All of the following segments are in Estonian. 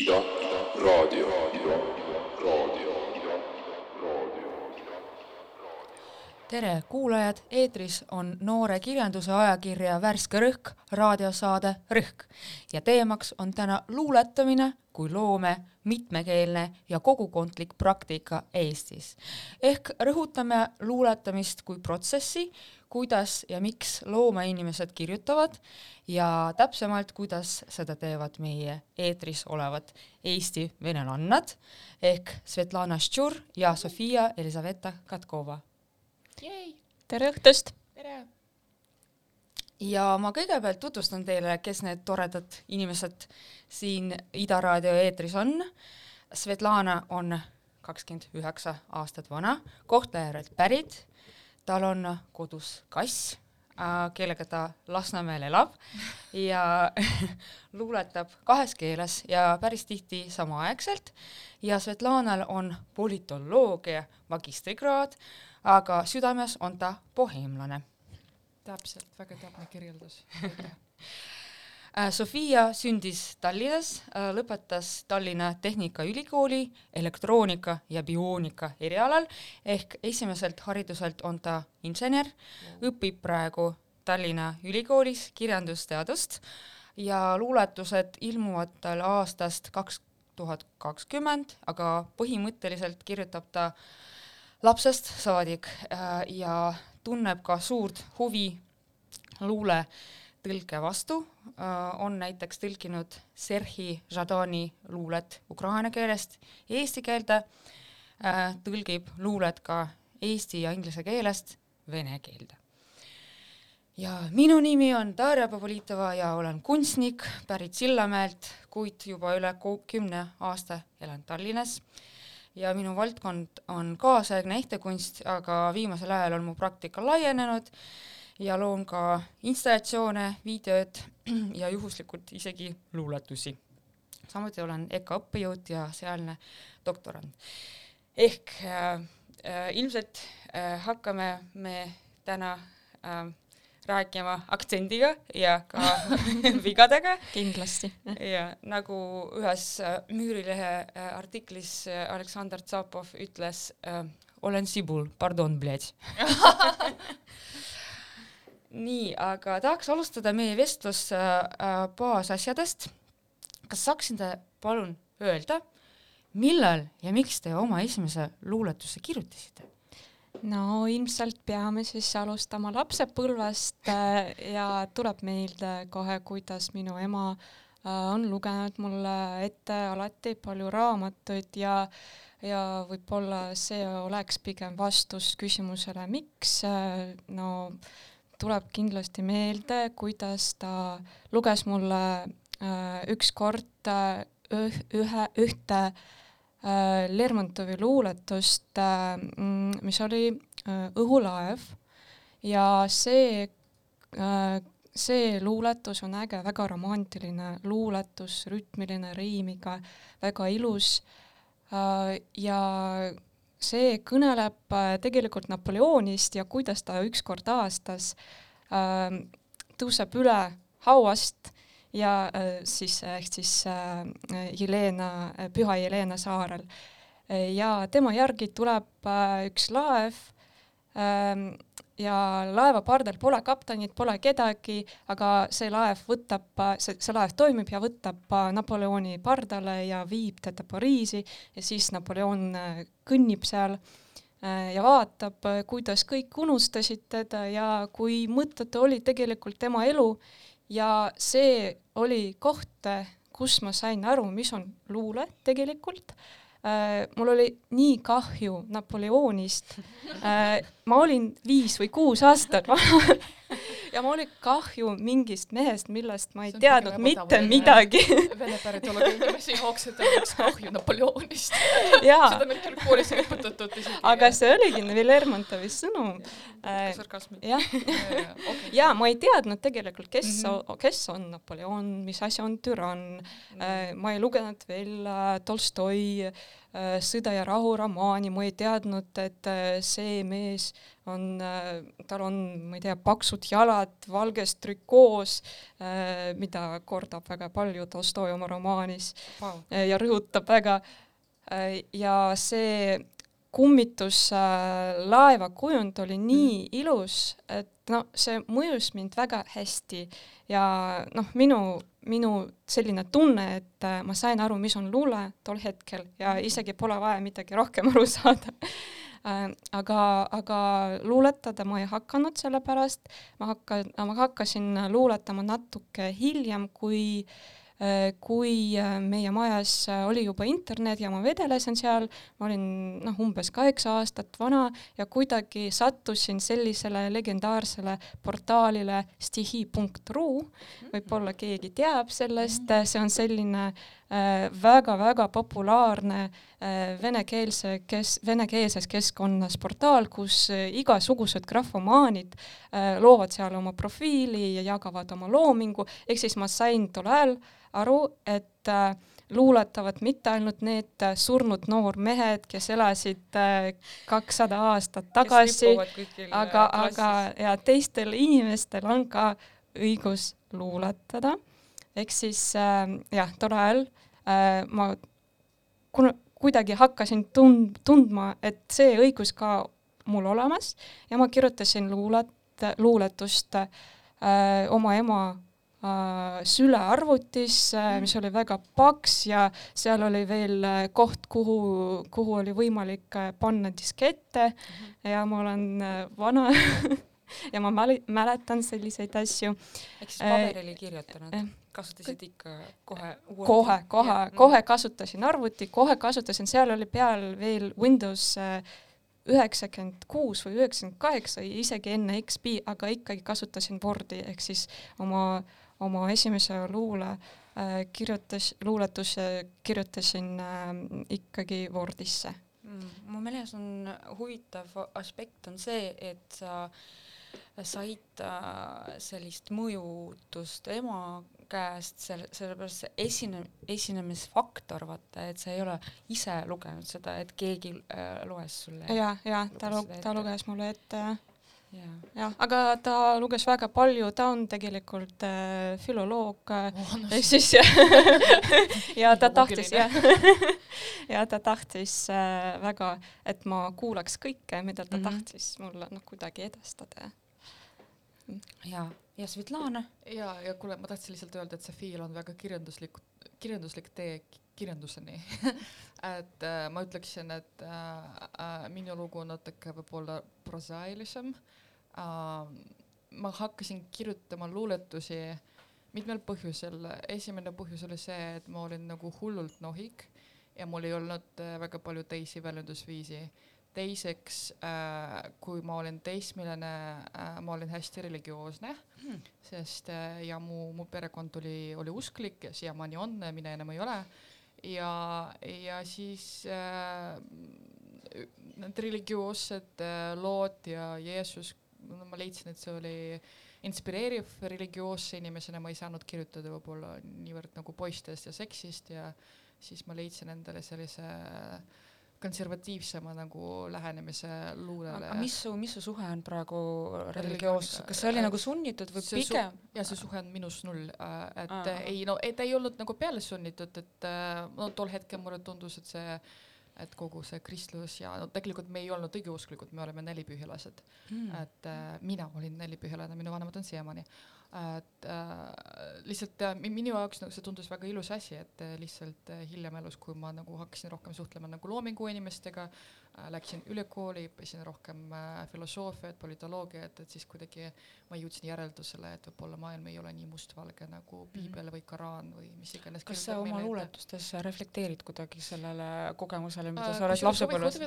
Ida Raadio, Ida Raadio, Ida Raadio. Tere, kuulajad, eetris on noore kirjanduse ajakirja Värske Rõhk raadiosaade Rõhk. Ja teemaks on täna luuletamine kui loome mitmekeelne ja kogukondlik praktika Eestis. ehk rõhutame luuletamist kui protsessi, kuidas ja miks loomeinimesed kirjutavad ja täpsemalt, kuidas seda teevad meie eetris olevad Eesti venelannad ehk Svetlana Ščur ja Sofia Elizaveta Katkova tere õhtust! tere! ja ma kõigepealt tutvustan teile, kes need toredad inimesed siin Ida Raadio eetris on. Svetlana on kakskümmend üheksa aastat vana, Kohtla-Järvelt pärit, tal on kodus kass, kellega ta Lasnamäel elab ja luuletab kahes keeles ja päris tihti samaaegselt ja Svetlanal on politoloogia magistrikraad, aga südames on ta boheemlane. Täpselt, väga täpne kirjeldus. Sofia sündis Tallinnas, lõpetas Tallinna Tehnikaülikooli elektroonika ja bioonika erialal ehk esimeselt hariduselt on ta insener, õpib praegu Tallinna Ülikoolis kirjandusteadust ja luuletused ilmuvad tal aastast kaks tuhat kakskümmend, aga põhimõtteliselt kirjutab ta lapsest saadik äh, ja tunneb ka suurt huvi luule tõlke vastu, on näiteks tõlkinud Serhi Žadani luulet ukraina keelest eesti keelde, tõlgib luulet ka eesti ja inglise keelest vene keelde. ja minu nimi on Darja Popolitova ja olen kunstnik, pärit Sillamäelt, kuid juba üle kümne aasta elan Tallinnas ja minu valdkond on kaasaegne ehtekunst, aga viimasel ajal on mu praktika laienenud ja loon ka installatsioone, videod ja juhuslikult isegi luuletusi. samuti olen EKA õppejõud ja sealne doktorant. ehk äh, äh, ilmselt äh, hakkame me täna äh, rääkima aktsendiga ja ka vigadega. kindlasti. ja nagu ühes äh, Müürilehe äh, artiklis äh, Aleksandr Tsapov ütles äh,, olen sibul, pardon, bled nii, aga tahaks alustada meie vestlust äh, baasasjadest. kas saaksite palun öelda, millal ja miks te oma esimese luuletuse kirjutasite? No ilmselt peame siis alustama lapsepõlvest äh, ja tuleb meelde kohe, kuidas minu ema äh, on lugenud mulle ette alati palju raamatuid ja ja võib-olla see oleks pigem vastus küsimusele, miks, äh, no tuleb kindlasti meelde, kuidas ta luges mulle ükskord ühe, ühte äh, Lermontovi luuletust äh,, mis oli äh, Õhulaev. Ja see äh, see luuletus on äge, väga romantiline luuletus, rütmiline, riimiga, väga ilus. Äh, ja see kõneleb äh, tegelikult Napoleonist ja kuidas ta üks kord aastas äh, tõuseb üle hauast ja äh, siis ehk siis äh, Jelena, Püha Jelena saarel. ja tema järgi tuleb äh, üks laev äh, ja laeva pardal pole kaptenit, pole kedagi, aga see laev võtab, see, see laev toimib ja võtab Napoleoni pardale ja viib teda Pariisi ja siis Napoleon kõnnib seal ja vaatab, kuidas kõik unustasid teda ja kui mõttetu oli tegelikult tema elu ja see oli koht, kus ma sain aru, mis on luule tegelikult äh, mul oli nii kahju Napoleonist äh,. Ma olin viis või kuus aastat vana ja mul oli kahju mingist mehest, millest ma ei teadnud mitte midagi Vene päritoluga inimesi jaoks, et oleks kahju Napoleonist seda meil küll koolis ei õpetatud isegi. aga see oligi Lermontovi sõnum äh,. sarkasmi. jah okay. ja ma ei teadnud tegelikult, kes mm, -hmm. kes on Napoleon, mis asi on türann mm, -hmm. ma ei lugenud veel äh, Tolstoi äh, Sõda ja rahu romaani, ma ei teadnud, et äh, see mees on, tal on, ma ei tea, paksud jalad valges trikoos, mida kordab väga palju Tolstoi oma romaanis wow. ja rõhutab väga ja see kummitus äh, laeva kujund oli nii mm. ilus, et no see mõjus mind väga hästi ja noh, minu, minu selline tunne, et äh, ma sain aru, mis on luule tol hetkel ja mhm. isegi pole vaja midagi rohkem aru saada äh,. aga, aga luuletada ma ei hakanud, sellepärast ma hakka-, ma hakkasin luuletama natuke hiljem, kui Äh, kui äh, meie majas äh, oli juba internet ja ma vedelesin seal, ma olin noh, umbes kaheksa aastat vana ja kuidagi sattusin sellisele legendaarsele portaalile stihi.ru, võib-olla keegi teab sellest, see on selline väga-väga äh, populaarne äh, venekeelse kes-, venekeelses keskkonnas portaal, kus äh, igasugused grafomaanid loovad seal oma profiili ja jagavad oma loomingu, ehk siis ma sain tol ajal aru, et äh, luuletavad mitte ainult need äh, surnud noormehed, kes elasid kakssada äh, aastat tagasi, aga, aga ja teistel inimestel on ka õigus luuletada. ehk siis jah, tol ajal ma kuna kuidagi hakkasin tund-, tundma, et see õigus ka mul olemas ja ma kirjutasin luulet, luuletust äh, oma ema äh, sülearvutis äh,, mis oli väga paks ja seal oli veel äh, koht, kuhu, kuhu oli võimalik äh, panna diskette -hmm. ja ma olen vana ja ma mäl mäletan selliseid asju. ehk siis paberile kirjutanud kasutasid ikka kohe? kohe, kohe, kohe kasutasin arvuti, kohe kasutasin, seal oli peal veel Windows üheksakümmend kuus või üheksakümmend kaheksa, isegi enne XP, aga ikkagi kasutasin Wordi ehk siis oma äh, oma esimese luule äh, kirjutas, luuletuse kirjutasin äh, ikkagi Wordisse mm,. mu meelest on huvitav aspekt on see, et sa said äh, sellist mõjutust ema käest, selle, sellepärast see esine, esinemisfaktor, vaata, et sa ei ole ise lugenud seda, et keegi äh, loes sulle. ja, ja ta lu-, ta luges mulle ette, jah jah, aga ta luges väga palju, ta on tegelikult äh, filoloog äh, oh, no, ehk siis ja, ja ta tahtis jah. Ja ta tahtis äh, väga, et ma kuulaks kõike, mida ta mm -hmm. tahtis mulle noh, kuidagi edastada. ja, ja Svetlana? ja, ja kuule, ma tahtsin lihtsalt öelda, et see Fiil on väga kirjanduslik, kirjanduslik tee kirjanduseni. Et äh, ma ütleksin, et äh, äh, minu lugu on natuke võib-olla prosailisem äh, ma hakkasin kirjutama luuletusi mitmel põhjusel. esimene põhjus oli see, et ma olin nagu hullult nohik ja mul ei olnud äh, väga palju teisi väljendusviisi. teiseks äh,, kui ma olin teismeline äh,, ma olin hästi religioosne hmm., sest ja mu, mu perekond oli, oli usklik ja siiamaani on, mina enam ei ole. ja, ja siis need religioossed lood ja Jeesus ma leidsin, et see oli inspireeriv religioosse inimesena, ma ei saanud kirjutada võib-olla niivõrd nagu poistest ja seksist ja siis ma leidsin endale sellise konservatiivsema nagu lähenemise luulele. aga mis su, mis su suhe on praegu religioossusega, kas see oli nagu sunnitud või see pigem? ja see suhe on minus null, et Aa. ei no, ta ei olnud nagu peale sunnitud, et no tol hetkel mulle tundus, et see et kogu see kristlus ja no tegelikult me ei olnud õigeusklikud, me oleme nelipühilased mm.. et äh, mina olin nelipühilane, minu vanemad on siiamaani. et äh, lihtsalt äh, minu jaoks nagu see tundus väga ilus asi, et äh, lihtsalt äh, hiljem elus, kui ma nagu hakkasin rohkem suhtlema nagu loomingu inimestega läksin ülikooli, õppisin rohkem äh, filosoofiat, politoloogiat, et siis kuidagi ma jõudsin järeldusele, et võib-olla maailm ei ole nii mustvalge nagu mhm. piibel või Koraan või mis iganes. kas sa oma luuletustes reflekteerid kuidagi sellele kogemusele, mida äh, sa oled lapsepõlves?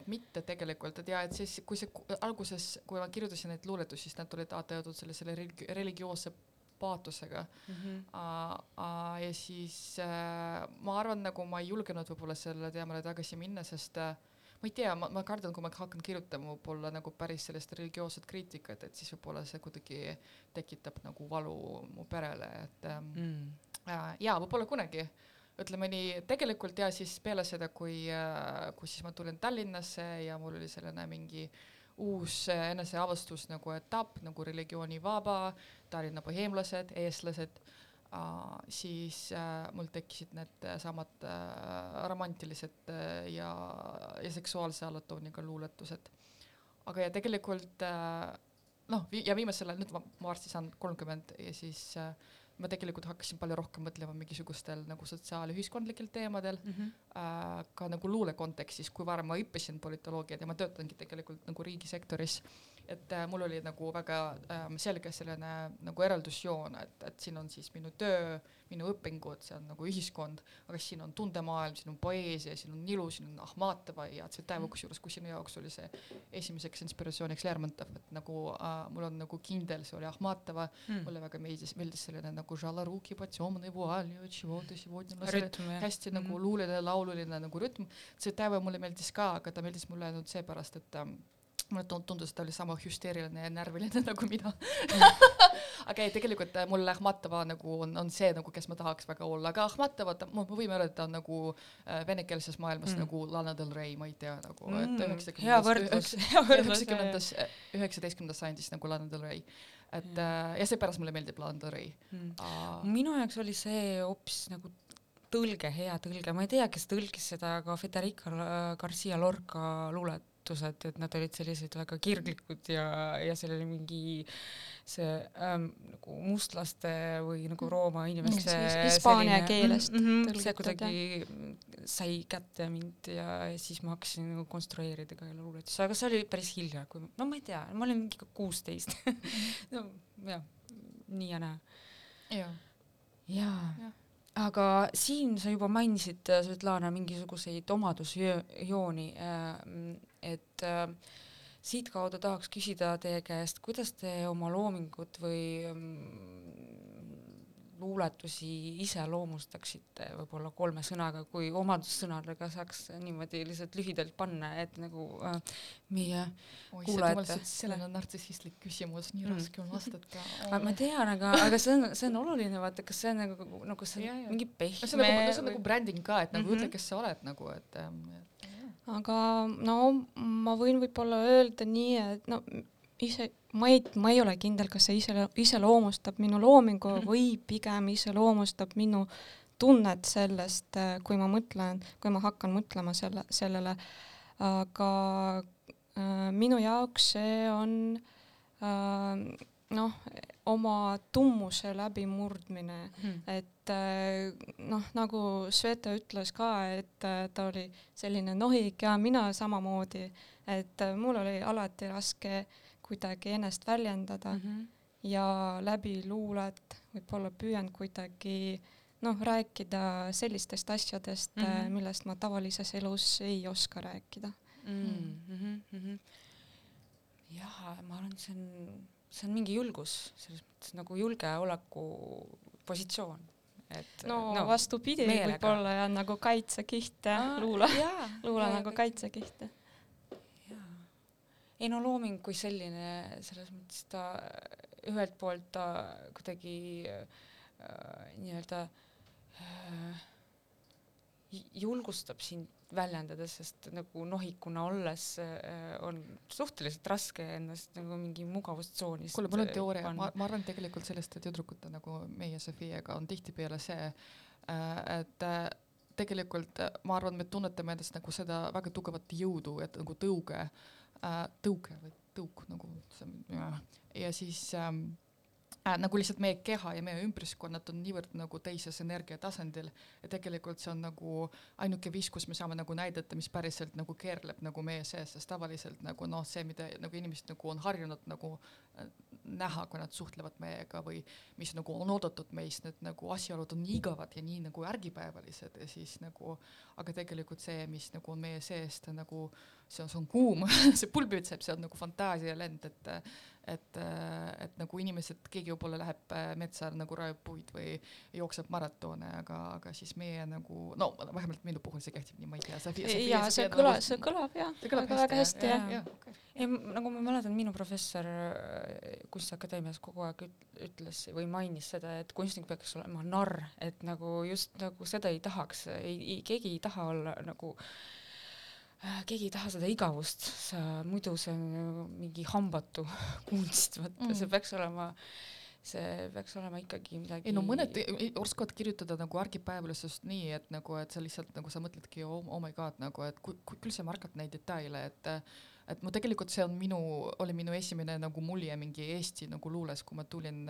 et mitte tegelikult, et jaa, et siis kui see alguses, kui ma kirjutasin neid luuletusi, siis nad olid aatajatud sellisele religi-, religioosse paatosega mm. -hmm. Uh, uh, ja siis uh, ma arvan, nagu ma ei julgenud võib-olla sellele teemale tagasi minna, sest uh, ma ei tea, ma, ma kardan, kui ma hakkan kirjutama võib-olla nagu päris sellist religioosset kriitikat, et siis võib-olla see kuidagi tekitab nagu valu mu perele, et ähm, mm. äh, jaa, võib-olla kunagi ütleme nii, tegelikult ja siis peale seda, kui äh,, kui siis ma tulin Tallinnasse ja mul oli selline mingi uus eneseavastus nagu etapp nagu religioonivaba, Tallinna boheemlased, eestlased siis uh, mul tekkisid need samad uh, romantilised ja, ja seksuaalse alatooniga luuletused. aga ja tegelikult noh, ja viimasel ajal, nüüd ma, ma varsti saan kolmkümmend ja siis äh, ma tegelikult hakkasin palju rohkem mõtlema mingisugustel nagu sotsiaalühiskondlikel teemadel mm, -hmm. äh, ka nagu luule kontekstis, kui varem ma õppisin politoloogiat ja ma töötangi tegelikult nagu riigisektoris et äh, mul oli nagu väga ähm, selge selline äh, nagu eraldusjoon, et, et siin on siis minu töö, minu õpingud, see on nagu ühiskond, aga siin on tundemaailm, siin on poeesia, siin on ilu, siin on Ahmatova ja Tsvetaeva, mm. kusjuures Kusinu jaoks oli see esimeseks inspiratsiooniks Lermontov, et nagu äh, mul on nagu kindel, see oli Ahmatova mm., mulle väga meeldis, meeldis selline nagu žalaruki, hästi nagu mm. nagu luuleline, laululine nagu rütm. Tsvetaeva mulle meeldis ka, aga ta meeldis mulle ainult seepärast, et ähm, mulle tundus, et ta oli sama hüsteeriline ja närviline nagu mina. Aga ei, tegelikult äh, mul Ahmatova nagu on, on see nagu, kes ma tahaks väga olla, aga Ahmatova, me võime öelda, ta on nagu äh, venekeelses maailmas mm. nagu Lana Del Rey, ma ei tea nagu mm., et üheksakümnendas, üheksakümnendas, üheksateistkümnendas sajandis nagu Lana Del Rey. Et mm. äh, ja seepärast mulle meeldib Lana Del Rey. Mm.. minu jaoks oli see hoopis nagu tõlge, hea tõlge, ma ei tea, kes tõlkis seda, aga Federica Garcia Lorca luulet üritused, et nad olid sellised väga kirglikud ja, ja seal oli mingi see ähm, nagu mustlaste või nagu mm. Rooma inimeste hispaania keelest mm -hmm, see kuidagi sai kätte mind ja, ja siis ma hakkasin nagu konstrueerida ka luuletusi, aga see oli päris hilja, kui no ma ei tea, ma olin mingi kuusteist no jah, nii ja naa. jaa. jaa ja aga siin sa juba mainisid, Svetlana, mingisuguseid omadusjooni, äh, et äh, siitkaudu tahaks küsida teie käest, kuidas te oma loomingut või mm, luuletusi iseloomustaksite võib-olla kolme sõnaga, kui omadussõnadega saaks niimoodi lihtsalt lühidalt panna, et nagu äh, meie Oi, kuulajate. selline nartsissistlik küsimus, nii mm. raske on vastata oh.. ma tean, aga, aga see on, see on oluline, vaata, kas see on nagu, nagu see on mingi pehme. see on nagu, no see on nagu bränding ka, et nagu mm -hmm. ütle, kes sa oled nagu, et, ähm, aga no ma võin võib-olla öelda nii, et no ise, ma ei, ma ei ole kindel, kas see ise, iseloomustab minu loomingu mhm. või pigem iseloomustab minu tunnet sellest, kui ma mõtlen, kui ma hakkan mõtlema selle, sellele, aga äh, minu jaoks see on äh, noh, oma tummuse läbimurdmine hmm., et äh, noh, nagu Sveta ütles ka, et äh, ta oli selline nohik ja mina samamoodi, et äh, mul oli alati raske kuidagi ennast väljendada mm -hmm. ja läbi luulet võib-olla püüan kuidagi noh, rääkida sellistest asjadest mm, -hmm. millest ma tavalises elus ei oska rääkida mm. -hmm. Mm -hmm. jah, ma arvan, et see on see on mingi julgus, selles mõttes nagu julgeoleku positsioon. et no, no vastupidi, võib-olla jah, nagu kaitsekiht jah, luule, luule nagu kaitsekiht. ei no looming kui selline, selles mõttes ta ühelt poolt ta kuidagi äh, nii-öelda äh, julgustab sind väljendada, sest nagu nohikuna olles äh, on suhteliselt raske ennast nagu mingi mugavustsoonist kuule, mul on teooria, ma, ma arvan tegelikult selliste tüdrukute nagu meie Sofiaga on tihtipeale see, äh, et äh, tegelikult ma arvan, me tunnetame endast nagu seda väga tugevat jõudu, et nagu tõuge, tõuge või tõuk nagu ja siis ähm, äh, nagu lihtsalt meie keha ja meie ümbruskonnad on niivõrd nagu teises energiatasandil ja tegelikult see on nagu ainuke viis, kus me saame nagu näidata, mis päriselt nagu keerleb nagu meie sees, sest tavaliselt nagu noh, see, mida nagu inimesed nagu on harjunud nagu äh, näha, kui nad suhtlevad meiega või mis nagu on oodatud meist, need nagu asjaolud on nii igavad ja nii nagu ärgipäevalised ja siis nagu, aga tegelikult see, mis nagu on meie seest nagu see on, see on kuum see pulbitseb, see on nagu fantaasialend, et et, et nagu inimesed, keegi võib-olla läheb äh, metsa nagu raiub puid või jookseb maratone, aga, aga siis meie nagu no vähemalt minu puhul see kehtib nii, ma ei tea. ja see kõlab, see kõlab jah, väga hästi jah ja, ja. Okay. ei, nagu ma mäletan, minu professor äh, Kunstiakadeemias kogu aeg ütles või mainis seda, et kunstnik peaks olema narr, et nagu just nagu seda ei tahaks, ei, ei, keegi ei taha olla nagu äh, keegi ei taha seda igavust, sa muidu see on mingi hambatu kunst, vaata mm. see peaks olema see peaks olema ikkagi midagi ei no mõned oskavad kirjutada nagu argipäevalisest nii, et nagu, et sa lihtsalt nagu sa mõtledki oh, oh my god nagu, et küll sa märkad neid detaile, et et no tegelikult see on minu, oli minu esimene nagu mulje mingi Eesti nagu luules, kui ma tulin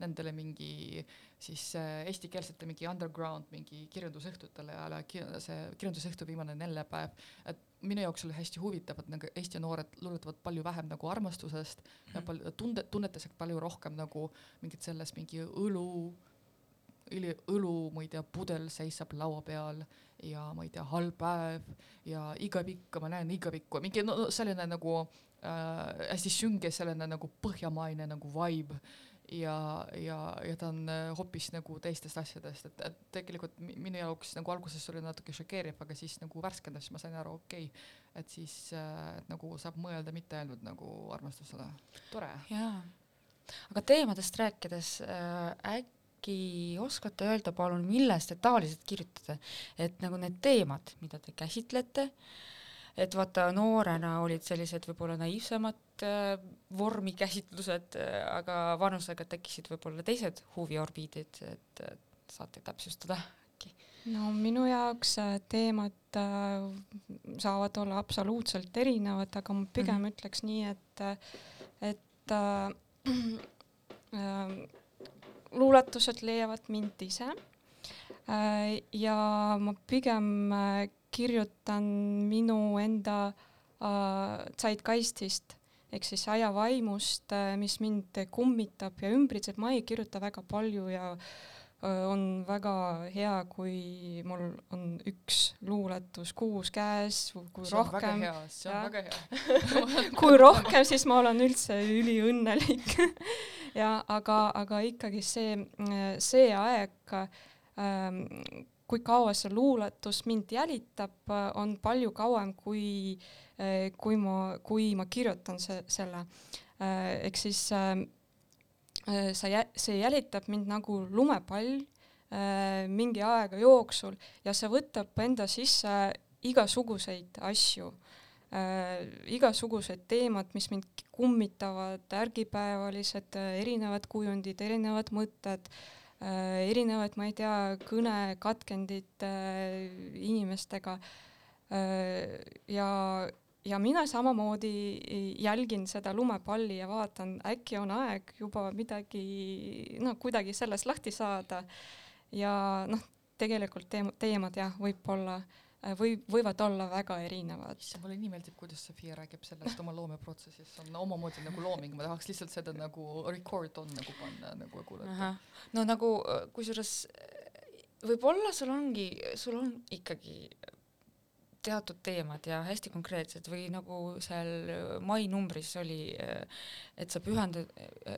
nendele mingi siis äh, eestikeelsete mingi underground mingi kirjandusõhtutele ja see kirjandusõhtu viimane neljapäev, et minu jaoks oli hästi huvitav, et nagu Eesti noored luuletavad palju vähem nagu armastusest mm -hmm. ja palju tunde, tunnetasid palju rohkem nagu mingit sellest mingi õlu, õli, õlu, ma ei tea, pudel seisab laua peal ja ma ei tea, halb päev ja igavik, ma näen igavikku, mingi no, selline nagu äh, hästi sünge selline nagu põhjamaine nagu vibe. Ja, ja, ja ta on äh, hoopis nagu teistest asjadest, et, et tegelikult mi- minu jaoks nagu alguses oli natuke šokeeriv, aga siis nagu värskendas, ma sain aru, okei okay,, et siis äh, et nagu saab mõelda mitte ainult nagu armastusele, tore. jaa, aga teemadest rääkides äh, äkki oskate öelda palun, millest te tavaliselt kirjutate, et nagu need teemad, mida te käsitlete, et vaata noorena olid sellised võib-olla naiivsemad äh, vormikäsitlused äh,, aga vanusega tekkisid võib-olla teised huviorbiidid, et äh, saate täpsustada äkki? no minu jaoks äh, teemad äh, saavad olla absoluutselt erinevad, aga ma pigem mm. -hmm. ütleks nii, et, äh, et äh, äh, luuletused leiavad mind ise. Äh, ja ma pigem äh, kirjutan minu enda äh, zeitgeistist ehk siis ajavaimust mis mind kummitab ja ümbritseb, ma ei kirjuta väga palju ja on väga hea, kui mul on üks luuletus kuus käes, kui see on väga rohkem. hea, see on väga hea. kui rohkem, siis ma olen üldse üliõnnelik ja aga, aga ikkagi see, see aeg ähm, kui kaua see luuletus mind jälitab, on palju kauem, kui, kui ma, kui ma kirjutan se-, selle. ehk siis äh, sa jä-, see jälitab mind nagu lumepall äh, mingi aega jooksul ja see võtab enda sisse igasuguseid asju äh, igasugused teemad, mis mind kummitavad, ärgipäevalised, äh, erinevad kujundid, erinevad mõtted äh,, erinevad, ma ei tea, kõnekatkendid äh, inimestega äh, ja, ja mina samamoodi jälgin seda lumepalli ja vaatan, äkki on aeg juba midagi, noh, kuidagi sellest lahti saada. ja noh, tegelikult teem-, teemad jah, võib-olla või võivad olla väga erinevad. issand, mulle nii meeldib, kuidas Sofia räägib sellest oma loomeprotsessist, see on omamoodi nagu looming, ma tahaks lihtsalt seda nagu record on nagu panna nagu kuulata. no nagu äh, kusjuures äh, võib-olla sul ongi, sul on ikkagi teatud teemad ja hästi konkreetsed või nagu seal mai numbris oli, et sa pühendad,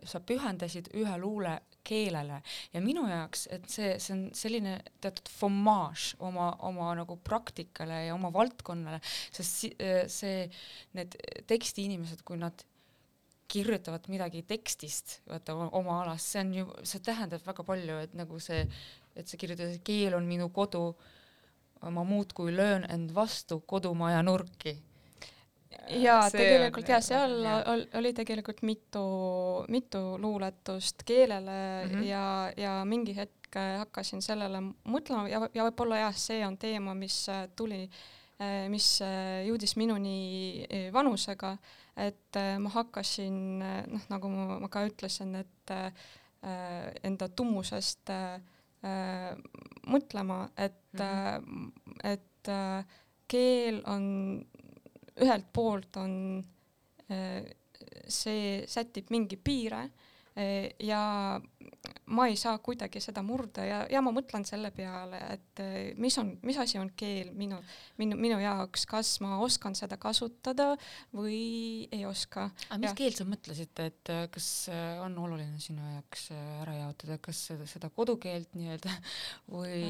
sa pühendasid ühe luule keelele ja minu jaoks, et see, see on selline teatud fommaaž oma, oma nagu praktikale ja oma valdkonnale, sest si, see, need tekstiinimesed, kui nad kirjutavad midagi tekstist, vaata oma alast, see on ju, see tähendab väga palju, et nagu see, et sa kirjutad, et keel on minu kodu ma muudkui löön end vastu kodumaja nurki. Ja tegelikult ja seal ja. oli tegelikult mitu, mitu luuletust keelele mm -hmm. ja, ja mingi hetk hakkasin sellele mõtlema ja, ja võib-olla jah, see on teema, mis tuli, mis jõudis minuni vanusega, et ma hakkasin noh, nagu ma, ma ka ütlesin, et enda tummusest äh, Äh, mõtlema, et mm, -hmm. et äh, keel on ühelt poolt on see sätib mingi piire ja ma ei saa kuidagi seda murda ja, ja ma mõtlen selle peale, et mis on, mis asi on keel minu, minu, minu jaoks, kas ma oskan seda kasutada või ei oska. aga mis ja. keelt sa mõtlesid, et kas on oluline sinu jaoks ära jaotada, kas seda, seda kodukeelt nii-öelda või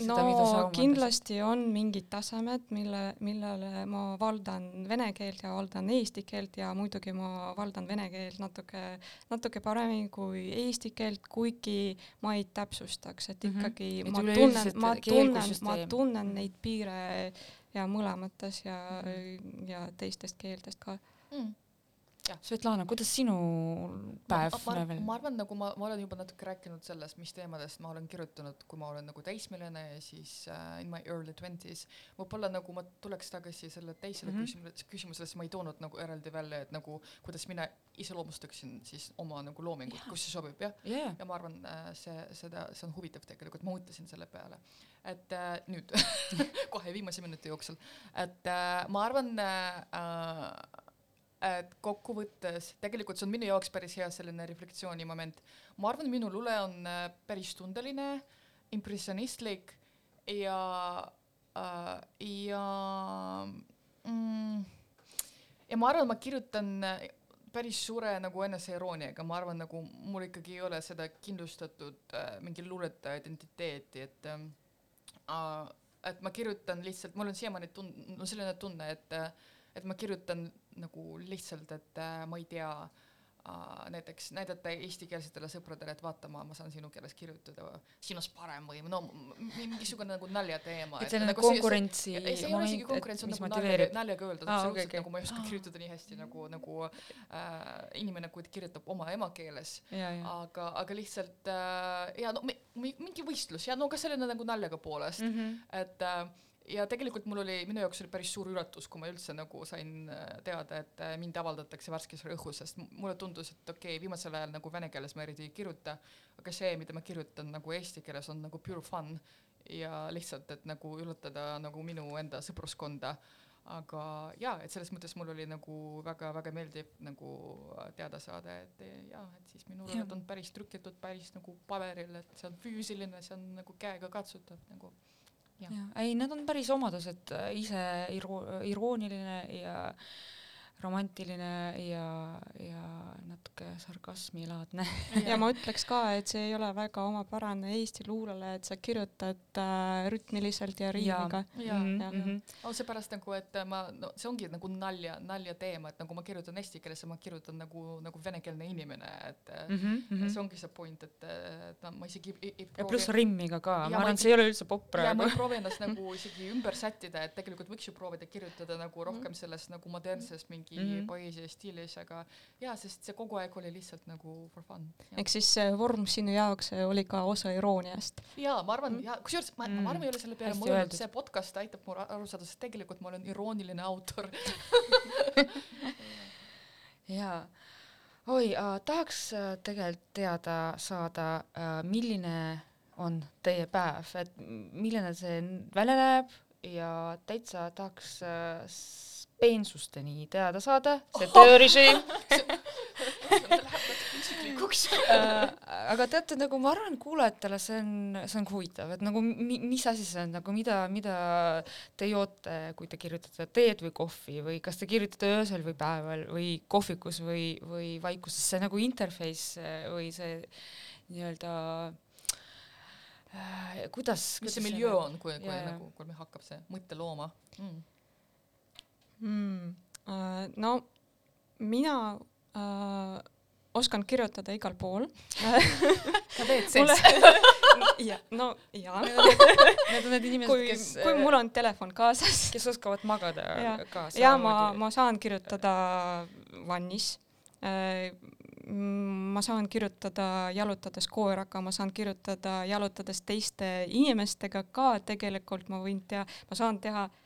seda, no kindlasti on mingid tasemed, mille, millele ma valdan vene keelt ja valdan eesti keelt ja muidugi ma valdan vene keelt natuke, natuke paremini kui eesti keelt, kuigi ma ei täpsustaks, et ikkagi mm -hmm. ma tunnen, ma tunnen, ma tunnen neid piire ja mõlemates ja Mhm. ja teistest keeltest ka. mm. Svetlana, kuidas sinu päev ma, ma, ma arvan, nagu ma, ma olen juba natuke rääkinud sellest, mis teemadest ma olen kirjutanud, kui ma olen nagu teismeline ja siis uh, in my early twenties. võib-olla nagu ma tuleks tagasi selle teisele mm. -hmm. küsimusele, küsimusele, sest ma ei toonud nagu eraldi välja, et nagu kuidas mina iseloomustaksin siis oma nagu loomingut, kus see sobib, jah. jaa, ja ma arvan, see, seda, see on huvitav tegelikult, ma mõtlesin selle peale. et äh, nüüd kohe viimase minuti jooksul, et äh, ma arvan äh,, et kokkuvõttes tegelikult see on minu jaoks päris hea selline reflektsiooni moment. ma arvan, minu luule on äh, päris tundeline, impressionistlik ja äh,, ja mm, ja ma arvan, ma kirjutan äh, päris suure nagu eneseirooniaga, ma arvan, nagu mul ikkagi ei ole seda kindlustatud äh, mingi luuletaja identiteeti, et äh, et ma kirjutan lihtsalt, mul on siiamaani tun-, no selline tunne, et äh, et ma kirjutan nagu lihtsalt, et äh, ma ei tea äh, näiteks näidata eestikeelsetele sõpradele, et vaata, ma, ma saan sinu keeles kirjutada, sinust parem või no mingisugune nagu naljateema. et selline konkurentsi ei, see ei ole isegi konkurents, see on nagu naljaga, naljaga öeldud Aa, absoluutselt okei, okei. nagu ma ei oska kirjutada nii hästi nagu, nagu äh, inimene, kui ta kirjutab oma emakeeles, aga, aga lihtsalt äh, ja no mi, mi, mingi võistlus ja no ka selline nagu naljaga poolest mm. -hmm. et äh, ja tegelikult mul oli, minu jaoks oli päris suur üllatus, kui ma üldse nagu sain äh, teada, et äh, mind avaldatakse värskes õhus, sest mulle tundus, et okei okay,, viimasel ajal nagu vene keeles ma eriti ei kirjuta, aga see, mida ma kirjutan nagu eesti keeles, on nagu pure fun ja lihtsalt, et nagu üllatada nagu minu enda sõpruskonda aga jaa, et selles mõttes mul oli nagu väga-väga meeldiv nagu teada saada, et jaa, et siis minu lood on päris trükitud päris nagu paberil, et see on füüsiline, see on nagu käega katsutav nagu. Ei, need on päris omadused, ise iro-, irooniline ja romantiline ja, ja natuke sarkasmilaadne. ja ma ütleks ka, et see ei ole väga omapärane Eesti luulele, et sa kirjutad äh, rütmiliselt ja riimiga. jaa Mhm, mhm. on seepärast nagu, et ma, no see ongi nagu nalja, naljateema, et nagu ma kirjutan eesti keeles ja ma kirjutan nagu, nagu venekeelne inimene, et mm Mhm, mhm. see ongi see point, et, et no ma isegi ei, ei ja pluss rimmiga ka, ma arvan, ei- see ei ole üldse popp ja ma praegu. ei proovi ennast nagu isegi ümber sättida, et tegelikult võiks ju proovida kirjutada nagu rohkem selles nagu modernses mingi mm Mhm. -hmm. poeesia stiilis, aga jaa, sest see kogu aeg oli lihtsalt nagu for fun. ehk siis see vorm sinu jaoks oli ka osa irooniast. jaa, ma arvan mm., jaa, kusjuures ma mm., ma arvan, ei ole selle peale mõelnud, see podcast aitab mul aru saada, sest tegelikult ma olen irooniline autor. jaa. oi äh,, tahaks äh, tegelikult teada saada äh,, milline on teie päev, et milline see välja näeb ja täitsa tahaks äh, peensusteni teada saada, see töörežiim äh,. aga teate, nagu ma arvan, kuulajatele see on, see on huvitav, et nagu mi, mis asi see on nagu, mida, mida te joote, kui te kirjutate teed või kohvi või kas te kirjutate öösel või päeval või kohvikus või, või vaikuses, see nagu interface äh, või see nii-öelda äh, kuidas, mis see miljöö on, kui, kui jaa. nagu, kui meil hakkab see mõte looma mm.. mm.. Uh, no mina uh, oskan kirjutada igal pool. ka teed mulle sees? ja no jaa, Need on need inimesed, kui, kes, kui mul on telefon kaasas kes oskavad magada Jaa. ka ja ma, ma saan kirjutada vannis. ma saan kirjutada jalutades koeraga, ma saan kirjutada jalutades teiste inimestega ka tegelikult ma võin teha, ma saan teha äh,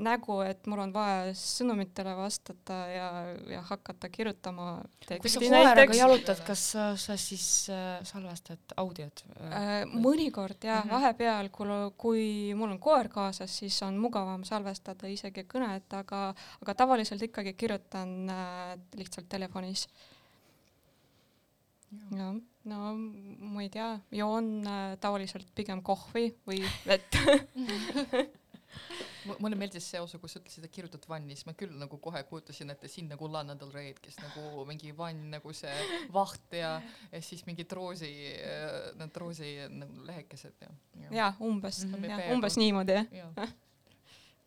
nägu, et mul on vaja sõnumitele vastata ja, ja hakata kirjutama kui sa teksti koeraga näiteks. jalutad, kas sa, sa siis äh, salvestad audiot äh,? Äh, mõnikord jah Mhm. mm -hmm., vahepeal, kui, kui mul on koer kaasas, siis on mugavam salvestada isegi kõnet, aga, aga tavaliselt ikkagi kirjutan äh, lihtsalt telefonis. jah, no ma ei tea, joon äh, tavaliselt pigem kohvi või vett. mulle meeldis see osa, kus sa ütlesid, et kirjutad vannis, ma küll nagu kohe kujutasin ette sind nagu Lana Del Rey'd, kes nagu mingi vann nagu see vaht ja, ja siis mingid roosi, need roosi nagu lehekesed ja. jaa, umbes Mhm. mm, Peaaegu. umbes niimoodi jah. ja.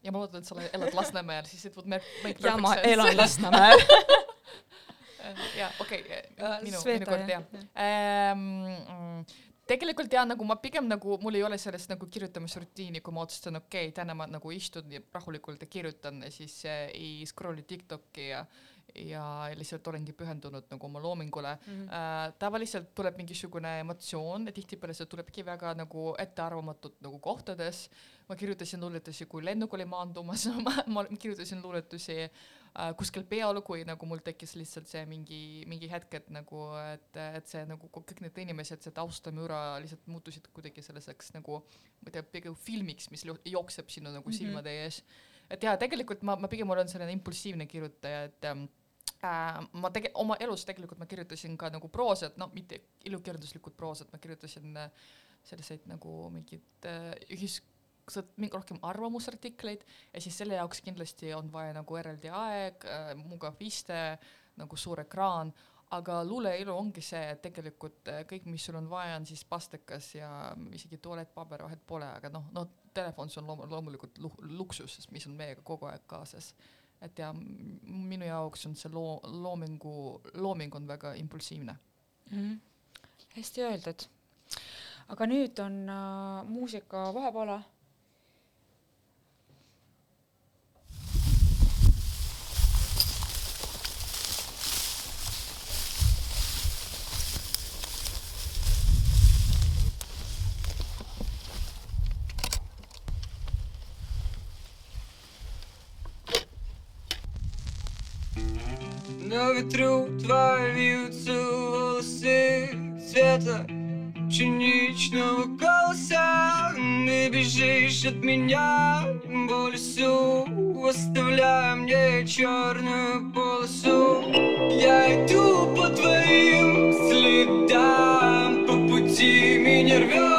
ja ma loodan, et sa elad Lasnamäel, siis would make, make ja ma sense. elan Lasnamäel. jaa, okei Äh, minu, minu kord jah. jah ähm,. Tegelikult ja nagu ma pigem nagu mul ei ole sellest nagu kirjutamisrutiini, kui ma otsustan, okei okay,, täna ma nagu istun rahulikult ja kirjutan ja siis äh, ei scroll'i Tiktoki ja ja lihtsalt olengi pühendunud nagu oma loomingule mm. -hmm. Äh, tavaliselt tuleb mingisugune emotsioon ja tihtipeale see tulebki väga nagu ettearvamatult nagu kohtades. ma kirjutasin luuletusi, kui lennuk oli maandumas ma, ma kirjutasin luuletusi kuskil peal, kui nagu mul tekkis lihtsalt see mingi, mingi hetk, et nagu, et, et see nagu kõik need inimesed, see taustamüra lihtsalt muutusid kuidagi selliseks nagu, ma ei tea, pigem filmiks, mis jookseb sinu nagu mm -hmm. silmade ees. et jaa, tegelikult ma, ma pigem olen selline impulsiivne kirjutaja, et ähm, äh, ma tege-, oma elus tegelikult ma kirjutasin ka nagu proosat, no mitte ilukirjanduslikku proosat, ma kirjutasin äh, selliseid nagu mingeid äh, ühis-, mingi rohkem arvamusartikleid ja siis selle jaoks kindlasti on vaja nagu eraldi aeg äh,, mugav iste, nagu suur ekraan, aga luuleilu ongi see, et tegelikult äh, kõik, mis sul on vaja, on siis pastekas ja isegi tualettpaber vahet pole, aga noh, no telefon, on loom-, loomulikult luksus, mis on meiega kogu aeg kaasas et ja minu jaoks on see loo, loomingu, looming on väga impulsiivne mm. -hmm. hästi öeldud. aga nüüd on äh, muusika vahepeale Твои вьются волосы цвета пшеничного колоса. Ты бежишь от меня по лесу Оставляя мне черную полосу. Я иду по твоим следам По пути меня рвет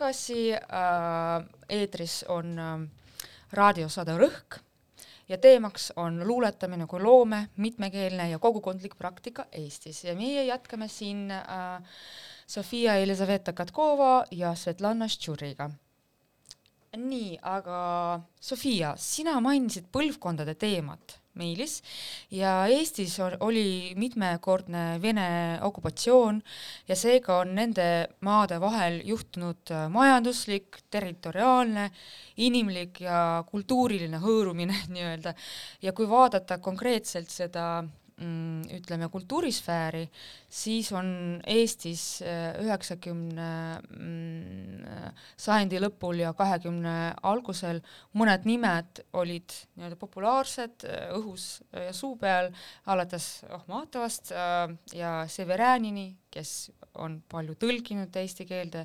tagasi äh,, eetris on äh, raadiosaade Rõhk ja teemaks on luuletamine kui loome, mitmekeelne ja kogukondlik praktika Eestis ja meie jätkame siin äh, Sofia Elizaveta Katkova ja Svetlana Štšuriga. nii, aga Sofia, sina mainisid põlvkondade teemat meilis ja Eestis oli mitmekordne Vene okupatsioon ja seega on nende maade vahel juhtunud äh, majanduslik, territoriaalne, inimlik ja kultuuriline hõõrumine nii-öelda. ja kui vaadata konkreetselt seda ütleme, kultuurisfääri, siis on Eestis äh, üheksakümne mm, sajandi lõpul ja kahekümne algusel mõned nimed olid nii-öelda populaarsed äh, õhus ja suu peal, alates Ahmatovast äh, ja Severanini, kes on palju tõlkinud eesti keelde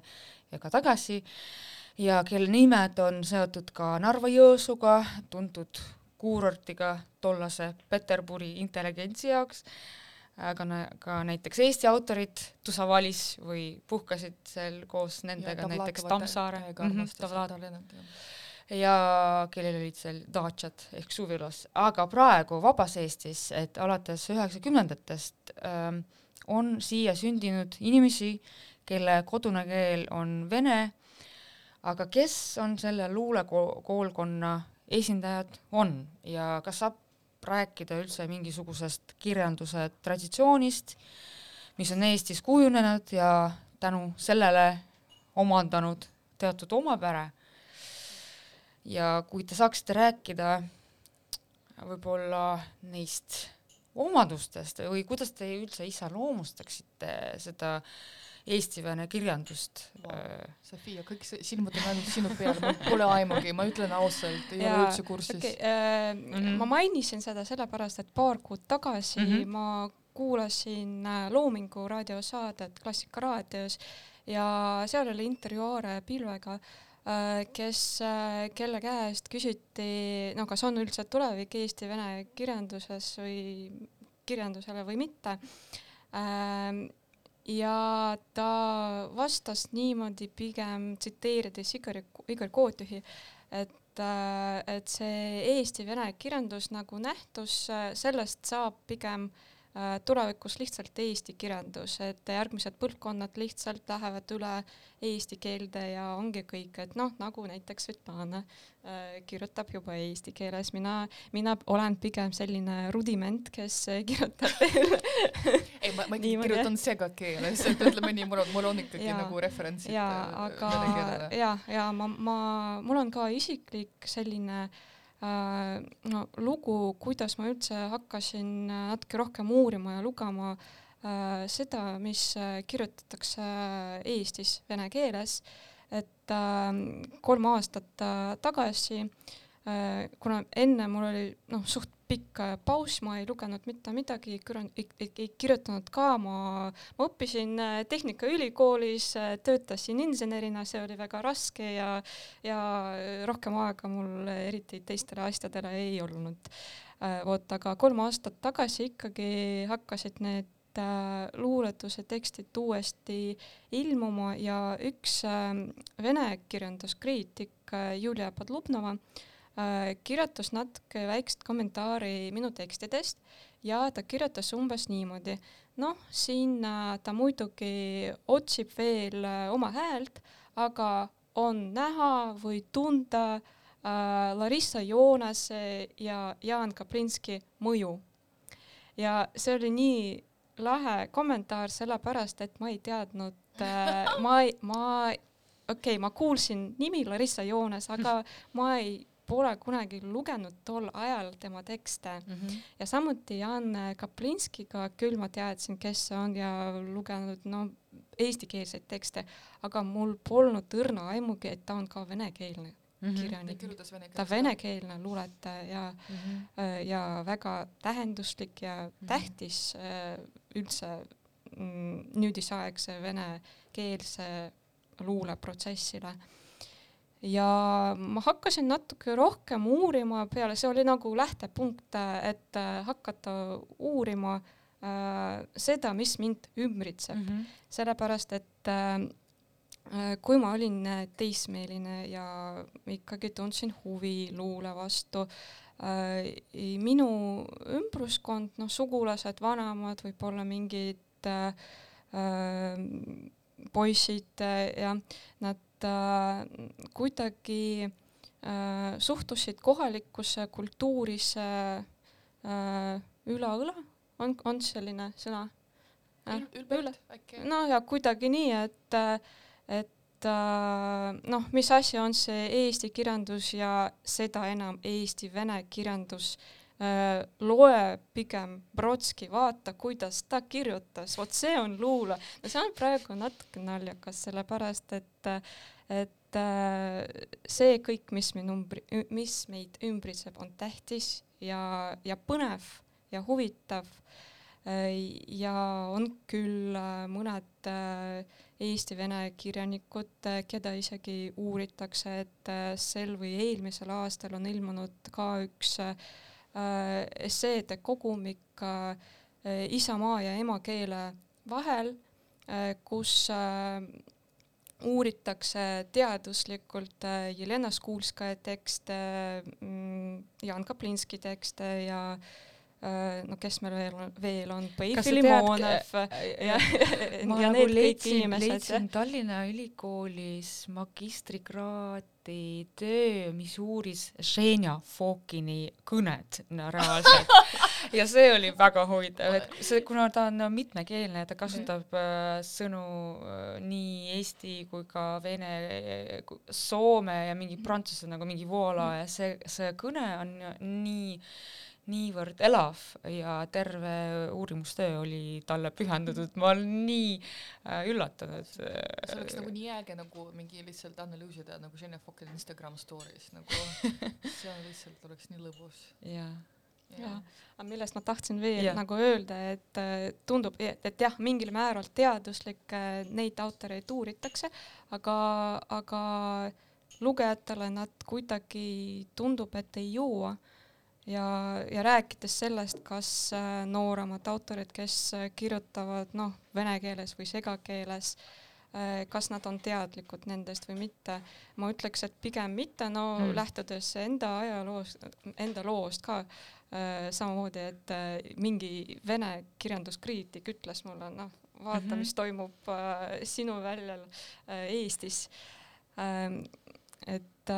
ja ka tagasi, ja kelle nimed on seotud ka Narva-Jõesuuga, tuntud kuurortiga tollase Peterburi intelligentsi jaoks, aga ka näiteks Eesti autorid tusavalis või puhkasid seal koos nendega, näiteks Tammsaare, mhm, ja kellel olid seal daatšad ehk suvilas, aga praegu vabas Eestis, et alates üheksakümnendatest ähm, on siia sündinud inimesi, kelle kodune keel on vene, aga kes on selle luulekoolkonna esindajad on ja kas saab rääkida üldse mingisugusest kirjanduse traditsioonist, mis on Eestis kujunenud ja tänu sellele omandanud teatud omapäre. ja kui te saaksite rääkida võib-olla neist omadustest või kuidas te üldse iseloomustaksite seda eesti-vene kirjandust wow.? Sofia, kõik see, silmad on ainult sinu peal, mul pole aimugi, ma ütlen ausalt, ei ole üldse kursis okay, äh, mm -hmm. ma mainisin seda sellepärast, et paar kuud tagasi mm -hmm. ma kuulasin äh, Loomingu raadiosaadet Klassika raadios ja seal oli intervjuu Aare Pilvega äh,, kes äh,, kelle käest küsiti, no kas on üldse tulevik eesti-vene kirjanduses või kirjandusele või mitte äh, ja ta vastas niimoodi pigem tsiteerides Igor, Igor Kootihi, et, äh, et see eesti-vene kirjandus nagu nähtus, äh, sellest saab pigem Äh, tulevikus lihtsalt eesti kirjandus, et järgmised põlvkonnad lihtsalt lähevad üle eesti keelde ja ongi kõik, et noh, nagu näiteks Svetlana äh, kirjutab juba eesti keeles, mina, mina olen pigem selline rudiment, kes kirjutab ei, ma, ma kirjutan segakeeles, et ütleme nii, mul on, mul on ikkagi ja, nagu referentsid jaa, äh, aga ja, ja ma, ma, mul on ka isiklik selline äh, Äh, no lugu, kuidas ma üldse hakkasin äh, natuke rohkem uurima ja lugema äh, seda, mis kirjutatakse Eestis vene keeles, et kolm aastat tagasi, kuna enne mul oli noh, suht pikk paus, ma ei lugenud mitte midagi, ei, kirjutanud ka, ma, ma õppisin äh, Tehnikaülikoolis, äh, töötasin insenerina, see oli väga raske ja, ja rohkem aega mul eriti teistele asjadele ei olnud. Äh, vot, aga kolm aastat tagasi ikkagi hakkasid need luuletuse tekstid uuesti ilmuma ja üks vene kirjanduskriitik Julia Podlubnova äh, Äh, kirjutas natuke väikest kommentaari minu tekstidest ja ta kirjutas umbes niimoodi, noh, siin äh, ta muidugi otsib veel äh, oma häält, aga on näha või tunda äh, Larissa Joonase ja Jaan Kaplinski mõju. ja see oli nii lahe kommentaar, sellepärast et ma ei teadnud äh,, ma ma, okei okay,, ma kuulsin nimi Larissa Joones, aga ma ei pole kunagi lugenud tol ajal tema tekste mm. -hmm. ja samuti Jan Kaplinskiga küll ma teadsin, kes see on ja lugenud no eestikeelseid tekste, aga mul polnud õrna aimugi, et ta on ka venekeelne mm -hmm. kirjanik. ta venekeelne luuletaja ja mm, -hmm. ja väga tähenduslik ja mm -hmm. tähtis äh, üldse nüüdisaegse venekeelse luuleprotsessile ja ma hakkasin natuke rohkem uurima peale, see oli nagu lähtepunkt, et äh, hakata uurima äh, seda, mis mind ümbritseb mm, -hmm. sellepärast et äh, äh, kui ma olin teismeeline ja ikkagi tundsin huvi luule vastu äh,, minu ümbruskond, noh, sugulased, vanemad, võib-olla mingid äh, äh, poisid ja nad äh, kuidagi äh, suhtusid kohalikusse kultuurisse äh, üle õla, on, on selline sõna? Ül- ülbelt äkki? no ja kuidagi nii, et, et äh, noh, mis asi on see eesti kirjandus ja seda enam eesti-vene kirjandus äh,. Loe pigem Brodski, vaata, kuidas ta kirjutas, vot see on luule. no see on praegu natuke naljakas, sellepärast et, et äh, see kõik, mis mind umbri-, mis meid ümbritseb, on tähtis ja, ja põnev ja huvitav ja on küll äh, mõned äh, eesti-vene kirjanikud, keda isegi uuritakse, et äh, sel või eelmisel aastal on ilmunud ka üks äh, esseede kogumik äh, isamaa ja emakeele vahel, kus äh, uuritakse teaduslikult äh, Jelena Skulskaja tekste, Jan Kaplinski tekste ja äh, no kes meil veel on, veel on, sa Filimonov ja, ma ja nagu leidsin, leidsin. Tallinna Ülikoolis magistrikraadi töö, mis uuris Ženja Fokini kõnet reaalselt. ja see oli väga huvitav, et see, kuna ta on mitmekeelne, ta kasutab äh, sõnu äh, nii eesti kui ka vene, soome ja mingi prantsuse nagu mingi voola ja see, see kõne on nii niivõrd elav ja terve uurimustöö oli talle pühendatud, ma olen nii äh, üllatunud. see oleks nagu nii äge nagu mingi lihtsalt analüüsida nagu Jenny Fokil Instagram story's nagu see on lihtsalt oleks nii lõbus. Jaa, jaa, aga millest ma tahtsin veel Jah. nagu öelda, et äh, tundub, et, jah, mingil määral teaduslik äh, neid autoreid uuritakse, aga, aga lugejatele nad kuidagi tundub, et ei jõua ja, ja rääkides sellest, kas äh, nooremad autorid, kes äh, kirjutavad noh, vene keeles või segakeeles äh,, kas nad on teadlikud nendest või mitte, ma ütleks, et pigem mitte, no Mm. lähtudes enda ajaloost, enda loost ka samamoodi, et mingi vene kirjanduskriitik ütles mulle, noh, vaata mm. -hmm. mis toimub sinu väljal Eestis ähm,. et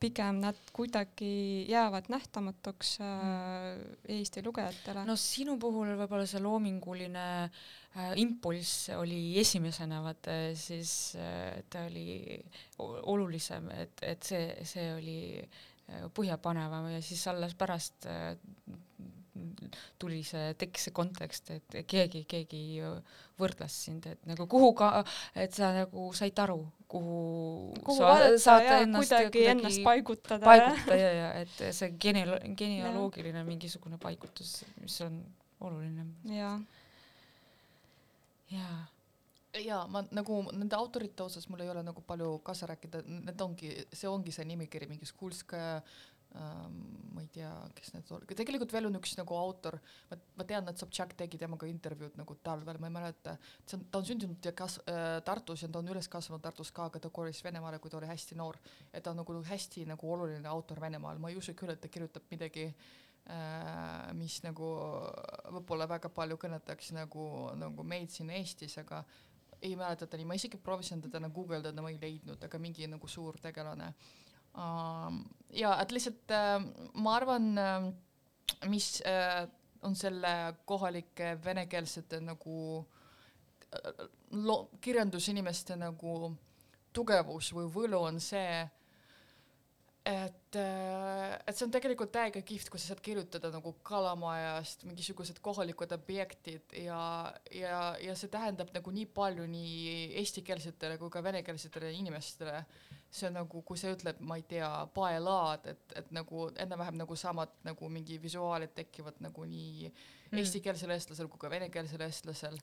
pigem nad kuidagi jäävad nähtamatuks äh, Eesti lugejatele. No sinu puhul võib-olla see loominguline äh, impulss oli esimesena, vaata siis äh, ta oli olulisem, et, et see, see oli äh, põhjapanevam ja siis alles pärast äh, tuli see, tekkis see kontekst, et keegi, keegi võrdles sind, et nagu kuhu ka, et sa nagu said aru, kuhu, kuhu sa vaadata saad ja ennast kuidagi ennast paigutada. paigutada ja, ja et see genealo-, genealoogiline mingisugune paigutus, mis on oluline jaa, jaa. jaa, ma nagu nende autorite osas mul ei ole nagu palju kaasa rääkida, need ongi, see ongi see nimekiri, mingi Skulskaja ähm,, ma ei tea, kes need olid, tegelikult veel on üks nagu autor, ma, ma tean, et Sobtšak tegi temaga intervjuud nagu talvel, ma ei mäleta, see on, ta on sündinud ja kas- äh,, Tartus ja ta on üles kasvanud Tartus ka, aga ta kolis Venemaale, kui ta oli hästi noor. ja ta on nagu hästi nagu oluline autor Venemaal, ma ei usu küll, et ta kirjutab midagi äh, mis nagu võib-olla väga palju kõnetaks nagu, nagu meid siin Eestis, aga ei mäleta ta nime, ma isegi proovisin teda nagu guugeldada, ma ei leidnud, aga mingi nagu suur tegelane. uh,. Ja et lihtsalt uh, ma arvan uh,, mis uh, on selle kohalike venekeelsete nagu lo-, kirjandusinimeste nagu tugevus või võlu on see, et, et see on tegelikult täiega kihvt, kui sa saad kirjutada nagu kalamajast mingisugused kohalikud objektid ja, ja, ja see tähendab nagu nii palju nii eestikeelsetele kui ka venekeelsetele inimestele. See on nagu, kui sa ütled, ma ei tea, paelaad, et, et nagu enam-vähem nagu samad nagu mingi visuaalid tekivad nagu nii mm. eestikeelsel eestlasel kui ka venekeelsel eestlasel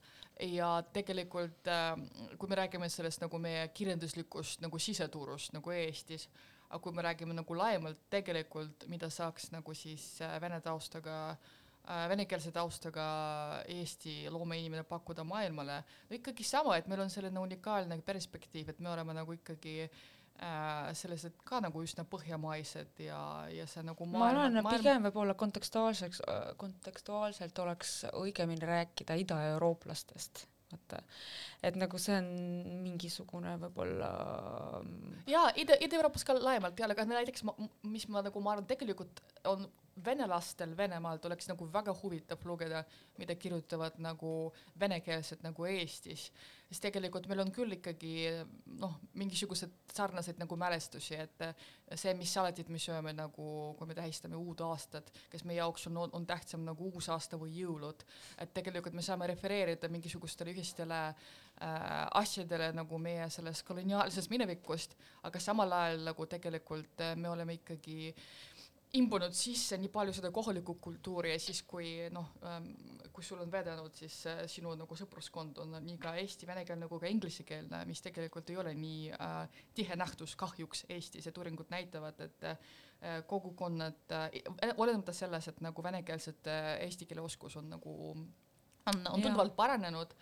ja tegelikult äh, kui me räägime sellest nagu meie kirjanduslikust nagu siseturust nagu Eestis aga kui me räägime nagu laiemalt tegelikult, mida saaks nagu siis äh, vene taustaga äh, venekeelse taustaga Eesti loomeinimene pakkuda maailmale, no ikkagi sama, et meil on selline unikaalne perspektiiv, et me oleme nagu ikkagi äh, sellised ka nagu üsna põhjamaised ja, ja see nagu ma arvan, et pigem võib-olla kontekstuaalseks, kontekstuaalselt oleks õigemini rääkida idaeurooplastest, vaata. et nagu see on mingisugune võib-olla jaa, Ida, Ida-Euroopas ka laiemalt jälle, aga näiteks ma, mis ma nagu ma arvan, tegelikult on vene lastel Venemaalt oleks nagu väga huvitav lugeda, mida kirjutavad nagu venekeelsed nagu Eestis, siis tegelikult meil on küll ikkagi noh, mingisugused sarnaseid nagu mälestusi, et see, mis salatid me sööme nagu, kui me tähistame uut aastat, kes meie jaoks on, on tähtsam nagu uus aasta või jõulud, et tegelikult me saame refereerida mingisugustele ühistele äh, asjadele nagu meie sellest koloniaalsest minevikust, aga samal ajal nagu tegelikult äh, me oleme ikkagi imbunud sisse nii palju seda kohalikku kultuuri ja siis, kui noh ähm,, kui sul on vedanud, siis äh, sinu nagu sõpruskond on nii ka eesti, venekeelne kui ka inglisekeelne, mis tegelikult ei ole nii äh, tihe nähtus kahjuks Eestis, et uuringud näitavad, et äh, kogukonnad äh,, olenemata selles, et nagu venekeelsete äh, eesti keele oskus on nagu, on, on tunduvalt paranenud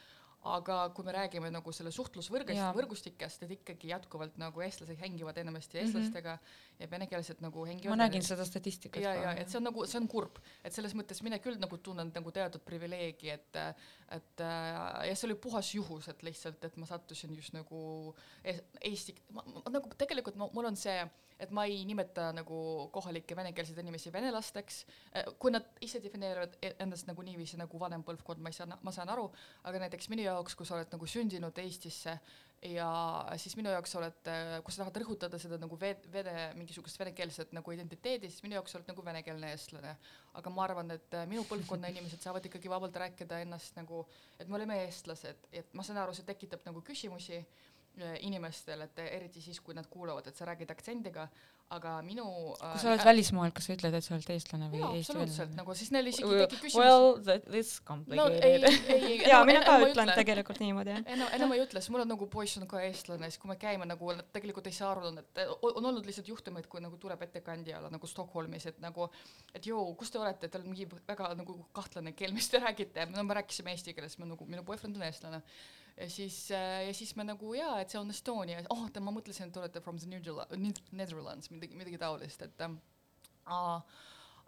aga kui me räägime nagu selle suhtlusvõrgust, võrgustikest, et ikkagi jätkuvalt nagu eestlased hängivad enamasti eestlastega mm -hmm. ja venekeelsed nagu hängivad ma nägin seda statistikat ja, ja et see on nagu, see on kurb, et selles mõttes mina küll nagu tunnen nagu teatud privileegi, et et ja see oli puhas juhus, et lihtsalt, et ma sattusin just nagu Eesti, nagu tegelikult ma, mul on see et ma ei nimeta nagu kohalikke venekeelseid inimesi venelasteks, kui nad ise defineerivad e-, endast nagu niiviisi nagu vanem põlvkond, ma ei saa, ma saan aru, aga näiteks minu jaoks, kui sa oled nagu sündinud Eestisse ja siis minu jaoks oled, kui sa tahad rõhutada seda nagu ve-, vene, mingisugust venekeelset nagu identiteedi, siis minu jaoks oled nagu venekeelne eestlane. aga ma arvan, et minu põlvkonna inimesed saavad ikkagi vabalt rääkida ennast nagu, et me oleme eestlased, et ma saan aru, see tekitab nagu küsimusi Äh, inimestel, et eriti siis, kui nad kuulavad, et sa räägid aktsendiga, aga minu kui sa oled äh, välismaal, kas sa ütled, et sa oled eestlane või jaa, absoluutselt, nagu siis neil isegi tekib küsimus well, that is complicated. No,. jaa, mina ka ütlen tegelikult niimoodi, jah. enam, enam ei ütle, sest mul on nagu poiss on ka eestlane, siis kui me käime nagu, nad tegelikult ei saa aru, et on olnud lihtsalt juhtumeid, kui nagu tuleb ettekandja nagu Stockholmis, et nagu, et joo, kus te olete, teil on mingi väga nagu kahtlane keel, mis te räägite, no me rääkisime eesti keeles, ma nagu, minu boyfriend on eestlane ja siis äh, ja siis me nagu jaa, et see on Estonia, oh, ma mõtlesin, et te olete from the Netherlands, midagi, midagi taolist, et äh,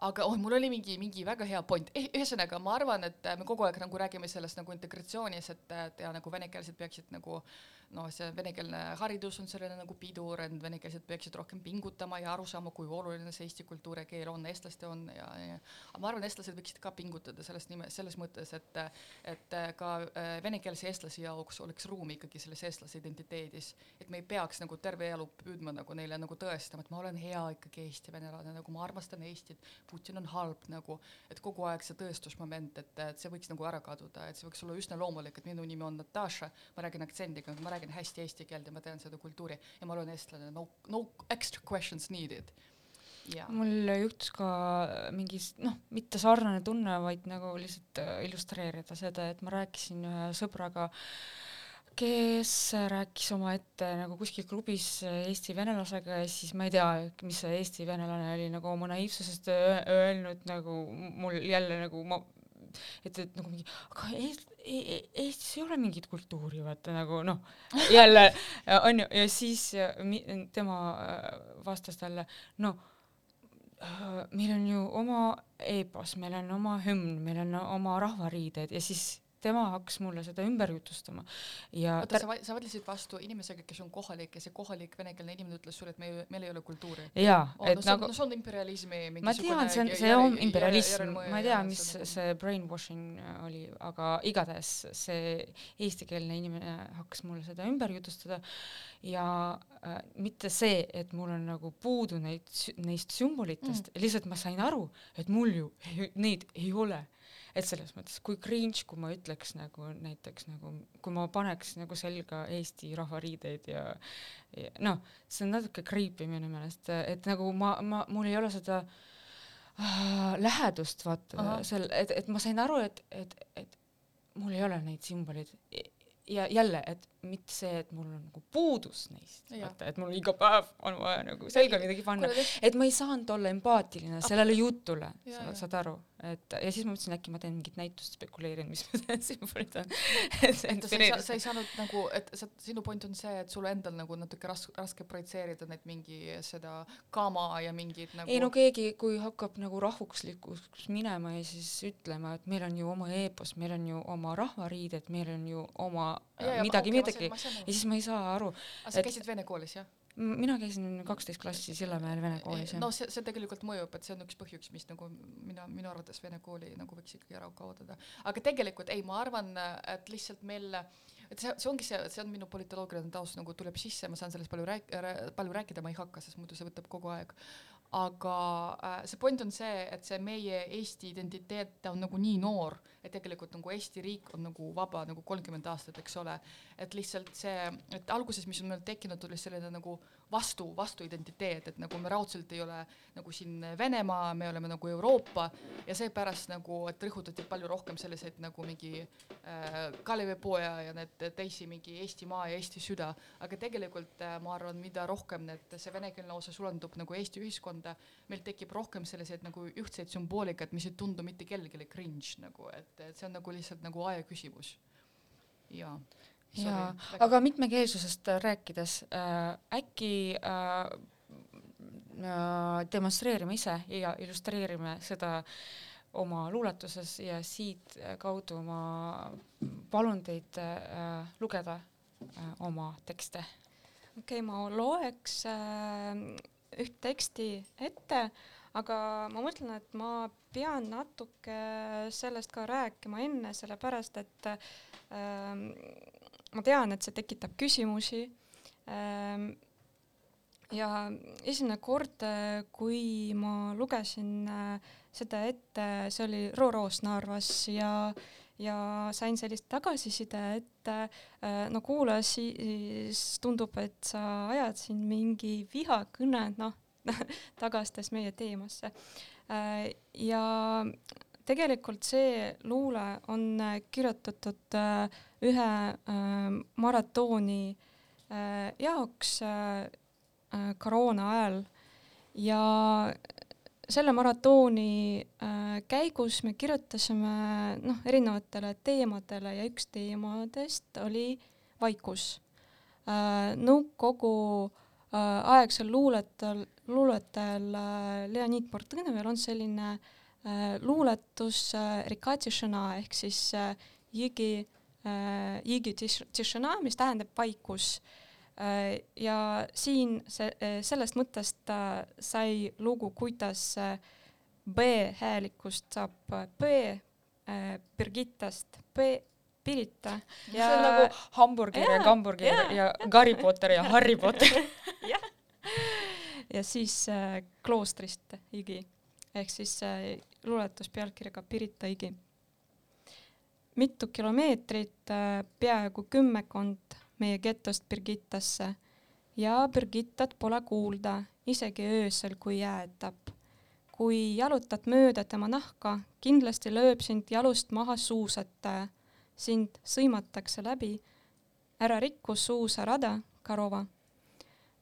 aga oh, mul oli mingi, mingi väga hea point. Eh,, ühesõnaga ma arvan, et me kogu aeg nagu räägime sellest nagu integratsioonis, et, et ja nagu venekeelsed peaksid nagu noh, see venekeelne haridus on sellele nagu pidur, et venekeelsed peaksid rohkem pingutama ja aru saama, kui oluline see eesti kultuur ja keel on, eestlaste on ja, ja aga ma arvan, eestlased võiksid ka pingutada selles nime, selles mõttes, et et ka äh, venekeelse eestlase jaoks oleks ruumi ikkagi selles eestlase identiteedis, et me ei peaks nagu terve elu püüdma nagu neile nagu tõestama, et ma olen hea ikkagi eesti venelane, nagu ma armastan Eestit, Putin on halb nagu, et kogu aeg see tõestusmoment, et, et see võiks nagu ära kaduda, et see võiks olla üsna loomulik, et minu nimi on Natasha, ma räägin aktsendiga, ma räägin räägin hästi eesti keelt ja ma tean seda kultuuri ja ma olen eestlane, no, no extra questions needed. Ja. mul juhtus ka mingis noh, mitte sarnane tunne, vaid nagu lihtsalt äh, illustreerida seda, et ma rääkisin ühe sõbraga, kes rääkis omaette nagu kuskil klubis Eesti venelasega ja siis ma ei tea, mis see Eesti venelane oli nagu oma naiivsusest öelnud nagu mul jälle nagu ma et, et nagu mingi, aga Eest, e, e, Eestis ei ole mingit kultuuri, vaata nagu noh, jälle onju, ja siis mi, tema äh, vastas talle, no äh, meil on ju oma eepos, meil on oma hümn, meil on oma rahvariided ja siis tema hakkas mulle seda ümber jutustama. Ja oota, sa, sa vaidlesid vastu inimesega, kes on kohalik ja see kohalik venekeelne inimene ütles sulle, et meil, meil ei ole kultuuri. jaa oh,, et no, nagu no see on imperialismi ma tean, see on, see on imperialism, ma ei tea, mis see brainwashing oli, aga igatahes see eestikeelne inimene hakkas mulle seda ümber jutustada. Ja äh, mitte see, et mul on nagu puudu neid, neist sümbolitest. Mm., lihtsalt ma sain aru, et mul ju ei, neid ei ole et selles mõttes, kui cringe, kui ma ütleks nagu näiteks nagu, kui ma paneks nagu selga Eesti rahvariideid ja, ja noh, see on natuke creepy minu meelest, et nagu ma, ma, mul ei ole seda äh, lähedust vaata seal, et, et ma sain aru, et, et, et mul ei ole neid sümboleid. Ja jälle, et mitte see, et mul on nagu puudus neist, vaata, et mul iga päev on vaja nagu selga midagi panna, et ma ei saanud olla empaatiline sellele jutule, sa saad aru, et ja siis ma mõtlesin, äkki ma teen mingit näitust, spekuleerin, mis sa ei, saa, sa ei saanud nagu, et sa, sinu point on see, et sul endal nagu natuke raske, raske projitseerida neid mingi seda kama ja mingid nagu ei no keegi, kui hakkab nagu rahvuslikuks minema ja siis ütlema, et meil on ju oma eepos, meil on ju oma rahvariided, meil on ju oma ja, ja, midagi okay, midagi ja siis ma ei saa aru. aga sa käisid vene koolis, jah? mina käisin kaksteist klassi Sillamäel vene koolis no see, see tegelikult mõjub, et see on üks põhjus, mis nagu mina, minu arvates vene kooli nagu võiks ikkagi ära kaotada. aga tegelikult ei, ma arvan, et lihtsalt meil, et see, see ongi see, see on minu politoloogiline taust nagu tuleb sisse, ma saan sellest palju rääk-, palju rääkida, ma ei hakka, sest muidu see võtab kogu aeg aga äh, see point on see, et see meie Eesti identiteet on nagu nii noor, et tegelikult nagu Eesti riik on nagu vaba nagu kolmkümmend aastat, eks ole. et lihtsalt see, et alguses, mis on meil tekkinud, oli selline nagu vastu, vastuidentiteet, et nagu me raudselt ei ole nagu siin Venemaa, me oleme nagu Euroopa ja seepärast nagu, et rõhutati palju rohkem selliseid nagu mingi äh, Kalevipoja ja need teisi mingi Eestimaa ja Eesti süda, aga tegelikult äh, ma arvan, mida rohkem need, see venekeelne osa sulandub nagu Eesti ühiskonda, meil tekib rohkem selliseid nagu ühtseid sümboolikat, mis ei tundu mitte kellelegi cringe nagu, et, et see on nagu lihtsalt nagu aja küsimus. jaa jaa, aga mitmekeelsusest rääkides äh, äkki äh, äh, demonstreerime ise ja illustreerime seda oma luuletuses ja siit kaudu ma palun teid äh, lugeda äh, oma tekste. okei okay,, ma loeks äh, üht teksti ette, aga ma mõtlen, et ma pean natuke sellest ka rääkima enne, sellepärast et äh, ma tean, et see tekitab küsimusi. Ähm, ja esimene kord, kui ma lugesin äh, seda ette, see oli Roroos Narvas ja, ja sain sellist tagasiside, et äh, no kuule, siis tundub, et sa ajad siin mingi vihakõne, noh, tagastes meie teemasse. Äh, ja tegelikult see luule on kirjutatud ühe maratooni jaoks koroona ajal ja selle maratooni käigus me kirjutasime noh, erinevatele teemadele ja üks teemadest oli vaikus. nõukogu aegsel luuletajal, luuletajal Leonid Portõnevel on selline äh, luuletus äh, Rikati Šõna ehk siis äh, Jigi, Jigi Tišõna, mis tähendab vaikus. ja siin see, sellest mõttest sai lugu, kuidas B-häälikust saab B, Birgittast B, Pirita. see on nagu hamburger ja, ja hamburger ja, ja Harry Potter ja Harry Potter jah. Ja siis äh, kloostrist Jigi ehk siis äh, luuletus pealkirjaga Pirita higi. mitu kilomeetrit, äh, peaaegu kümmekond meie getost Birgittasse ja Birgittat pole kuulda, isegi öösel, kui jäätab. kui jalutad mööda tema nahka, kindlasti lööb sind jalust maha suusataja, sind sõimatakse läbi. ära rikku suusarada, Karova.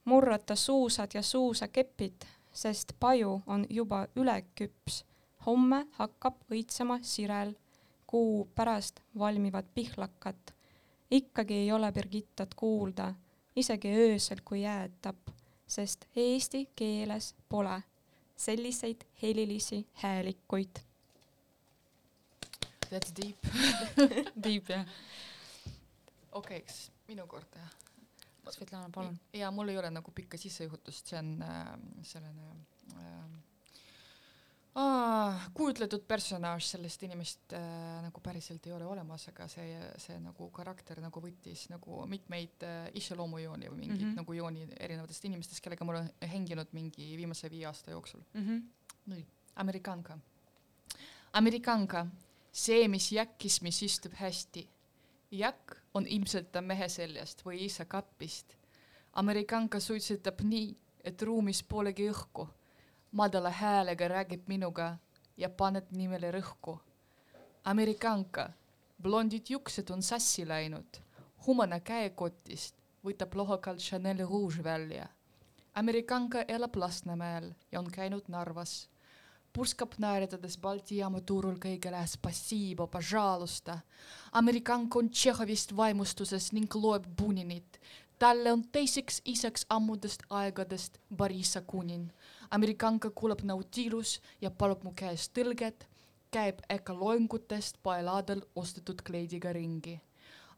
Murrata suusad ja suusakepid, sest paju on juba üleküps homme hakkab õitsema sirel, kuu pärast valmivad pihlakad. ikkagi ei ole Birgittat kuulda, isegi öösel, kui jäätab, sest eesti keeles pole selliseid helilisi häälikuid. That's deep Deep jah. okei okay,, kas minu kord jah? Svetlana, palun. ja mul ei ole nagu pikka sissejuhatust, see on äh, selline äh, ah, kujutletud personaaž, sellist inimest äh, nagu päriselt ei ole olemas, aga see, see nagu karakter nagu võttis nagu mitmeid äh, iseloomujooni või mingeid mm -hmm. nagu jooni erinevatest inimestest, kellega ma olen hänginud mingi viimase viie aasta jooksul mm. -hmm. nii, Amerikanka. Amerikanka, see, mis jäkkis, mis istub hästi. jakk on ilmselt ta mehe seljast või isa kapist. Amerikanka suitsetab nii, et ruumis polegi õhku madala häälega räägib minuga ja paneb nimele rõhku. Amerikanka, blondid juuksed on sassi läinud, humana käekotist võtab lohakalt Chanel Rouge välja. Amerikanka elab Lasnamäel ja on käinud Narvas. Naeratades Balti jaama turul kõigele Spasibo, Pažalusta. Amerikanka on Tšehhovist vaimustuses ning loeb Buninit. talle on teiseks isaks ammudest aegadest Boris Akunin Amerikanka kuulab Nautilus ja palub mu käest tõlget, käib äkka loengutest paeladel ostetud kleidiga ringi.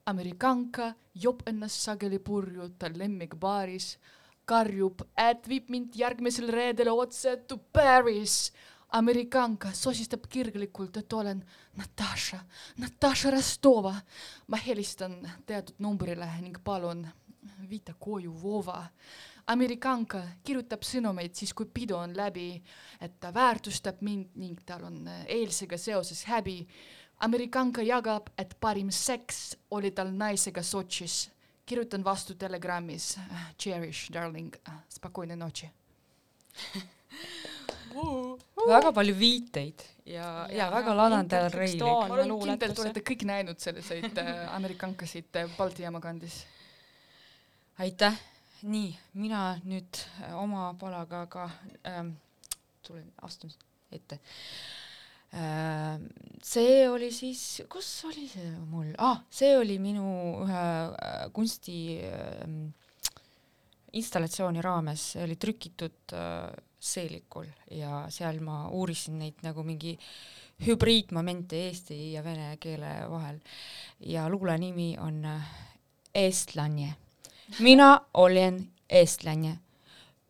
Amerikanka job ennast sageli purju ta lemmikbaaris, karjub, et viib mind järgmisel reedel otse to Paris. Amerikanka sosistab kirglikult, et olen Natasha, Natasha Rostova. ma helistan teatud numbrile ning palun viita koju Vova. amerikanka kirjutab sõnumeid siis, kui pidu on läbi, et ta väärtustab mind ning tal on äh, eilsega seoses häbi. amerikanka jagab, et parim seks oli tal naisega Sotšis. kirjutan vastu telegrammis. Cherish, darling, spokojne notši. Väga palju viiteid ja, ja väga Lana Del Rey'lik. intertekstuaalne ma olen kindel, et jah. olete kõik näinud selliseid äh, amerikankasid äh, Balti jaama kandis. aitäh, nii, mina nüüd äh, oma palaga ka ähm, tulen, astun ette ähm,. see oli siis, kus oli see mul ah,, see oli minu ühe äh, kunsti ähm, installatsiooni raames, see oli trükitud äh, seelikul ja seal ma uurisin neid nagu mingi hübriidmomente eesti ja vene keele vahel ja luule nimi on äh, Eestlane. mina olen eestlane.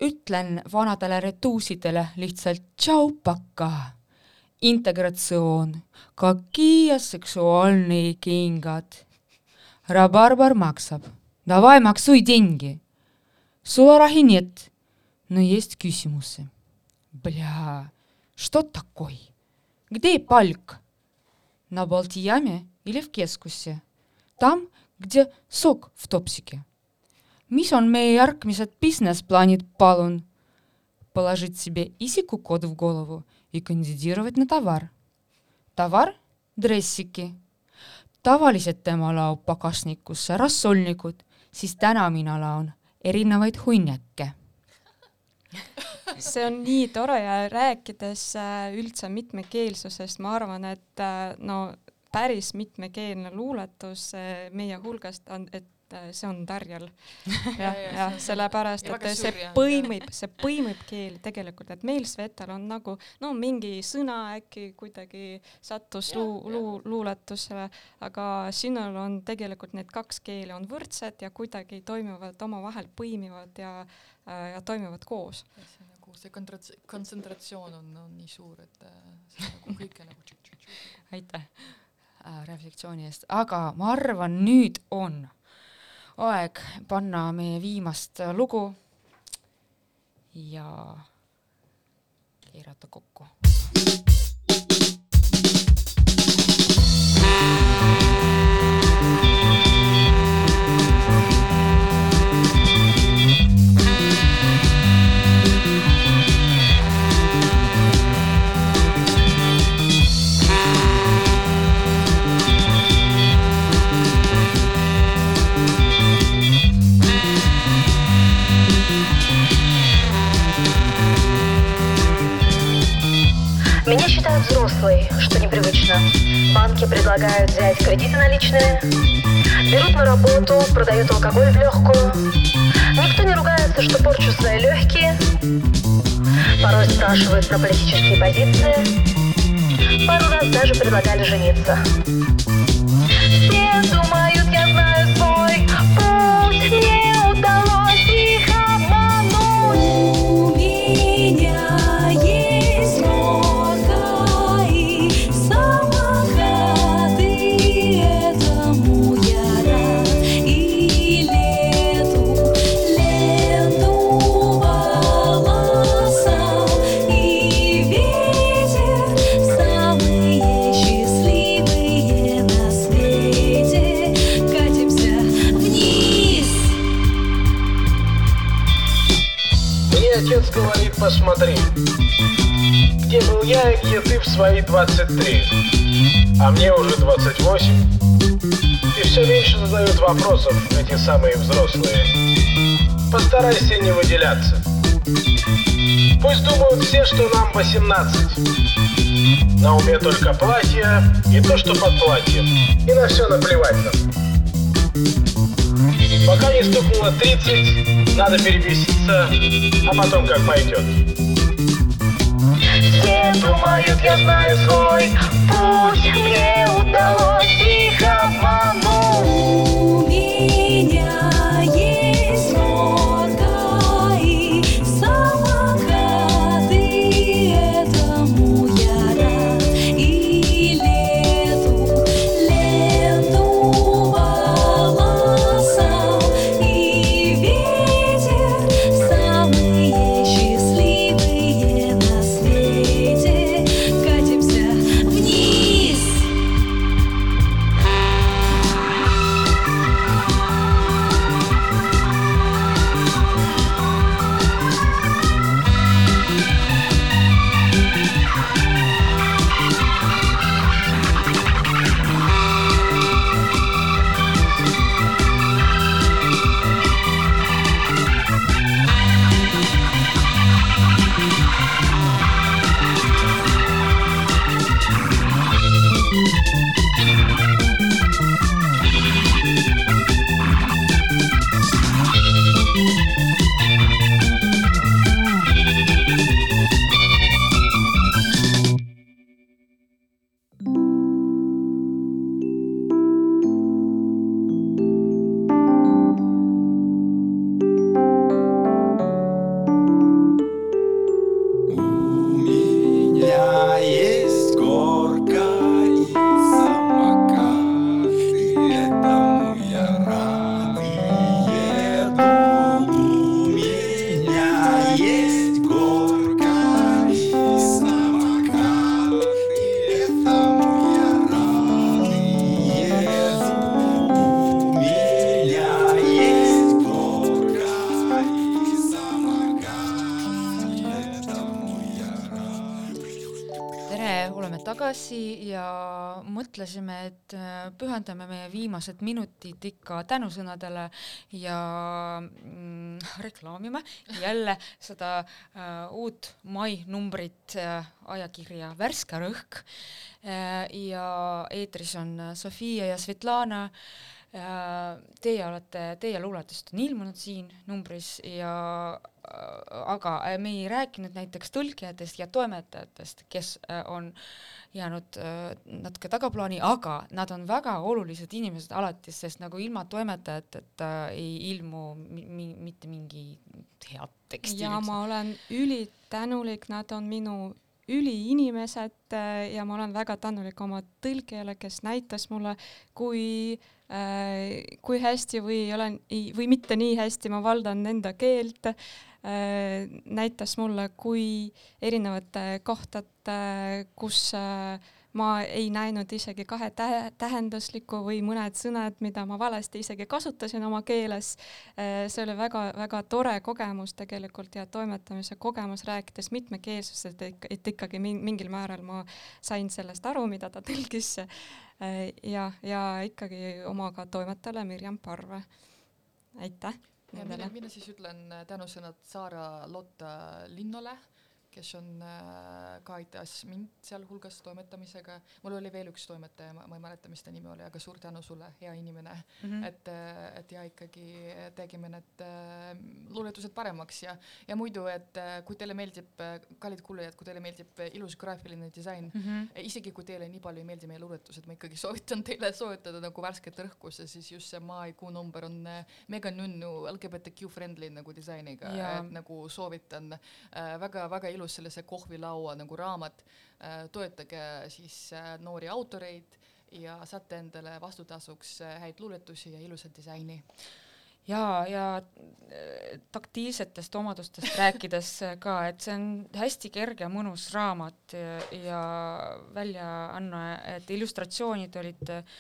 ütlen vanadele retuusidele lihtsalt tšau pakka. integratsioon, kakia seksuaalne kingad. rabarbar maksab. Davai, maksuid tingi. sularahi nii et но есть küsimusi . Бля , что такое ? Где пальк ? На Балтияме или в Кескусе ? Там , где сок в топсике . mis on meie järgmised business-plaanid , palun ? Положить себе isикукод в голову и кандидировать на товар . Товар – dressики . tavaliselt tema laob pagasnikusse rassolnikud , siis täna mina laon erinevaid hunniake . see on nii tore ja rääkides äh, üldse mitmekeelsusest, ma arvan, et äh, no päris mitmekeelne luuletus äh, meie hulgast on, et see on Darjal. jah, ja, jah, on- sellepärast, ja et see jah. põimib, see põimib keeli tegelikult, et meil Svetal on nagu no mingi sõna äkki kuidagi sattus luu, luu, luuletusele, aga sinul on tegelikult need kaks keeli on võrdsed ja kuidagi toimivad omavahel, põimivad ja, ja toimivad koos. See nagu see kontrats-, kontsentratsioon on, on nii suur, et äh, see nagu kõike nagu tšuk-tšuk-tšuk. aitäh äh, reflektsiooni eest, aga ma arvan, nüüd on aeg panna meie viimast lugu ja keerata kokku. Взрослой, что непривычно. Банки предлагают взять кредиты наличные, берут на работу, продают алкоголь в легкую. Никто не ругается, что порчу свои легкие. Порой спрашивают про политические позиции. Пару раз даже предлагали жениться. Посмотри, где был я и где ты в свои 23. А мне уже 28. И все меньше задают вопросов эти самые взрослые. Постарайся не выделяться. Пусть думают все, что нам 18. На уме только платье и то, что под платьем. И на все наплевать нам. Пока не стукнуло 30, надо перебеситься, а потом как пойдет. Все думают, я знаю свой путь. Мне удалось их обмануть. Äh, pühendame meie viimased minutid ikka tänusõnadele ja mm, reklaamime jälle seda äh, uut mai numbrit äh, ajakirja Värske Rõhk. Äh, ja eetris on äh, Sofia ja Svetlana. Äh, Teie olete, teie luuletust on ilmunud siin numbris ja äh, aga äh, me ei rääkinud näiteks tõlkijatest ja toimetajatest, kes äh, on jäänud äh, natuke tagaplaani, aga nad on väga olulised inimesed alati, sest nagu ilma toimetajateta ei ilmu mi mi mitte mingi head teksti ja ma olen ülitänulik, nad on minu üliinimesed äh, ja ma olen väga tänulik oma tõlkijale, kes näitas mulle, kui äh,, kui hästi või ei ole või mitte nii hästi ma valdan enda keelt äh,, näitas mulle, kui erinevate kohtade, kus äh, ma ei näinud isegi kahe tä- tähenduslikku või mõned sõnad, mida ma valesti isegi kasutasin oma keeles Eh, see oli väga-väga tore kogemus tegelikult ja toimetamise kogemus, rääkides mitmekeelsusest, et, ikkagi min- mingil määral ma sain sellest aru, mida ta tõlgis. ja, ja ikkagi oma ka toimetajale Mirjam Parve. aitäh nendele., mina siis ütlen äh, tänusõnad Saara Lotta Linnole, kes on äh, ka aitas mind sealhulgas toimetamisega, mul oli veel üks toimetaja, ma ei mäleta, mis ta nimi oli, aga suur tänu sulle, hea inimene mm. -hmm. et, et ja ikkagi tegime need äh, luuletused paremaks ja, ja muidu, et äh, kui teile meeldib, kallid kuulajad, kui teile meeldib äh, ilus graafiline disain, Mm -hmm. isegi kui teile nii palju ei meeldi meie luuletused, ma ikkagi soovitan teile soetada nagu värsket õhku, sest siis just see maikuu number on äh, mega nunnu LGBTQ friendly nagu disainiga, et nagu soovitan äh, väga-väga ilus sellise kohvilaua nagu raamat äh,, toetage siis äh, noori autoreid ja saate endale vastutasuks äh, häid luuletusi ja ilusat disaini. ja, ja taktiilsetest omadustest rääkides ka, et see on hästi kerge, mõnus raamat ja, ja väljaanne, et illustratsioonid olid äh,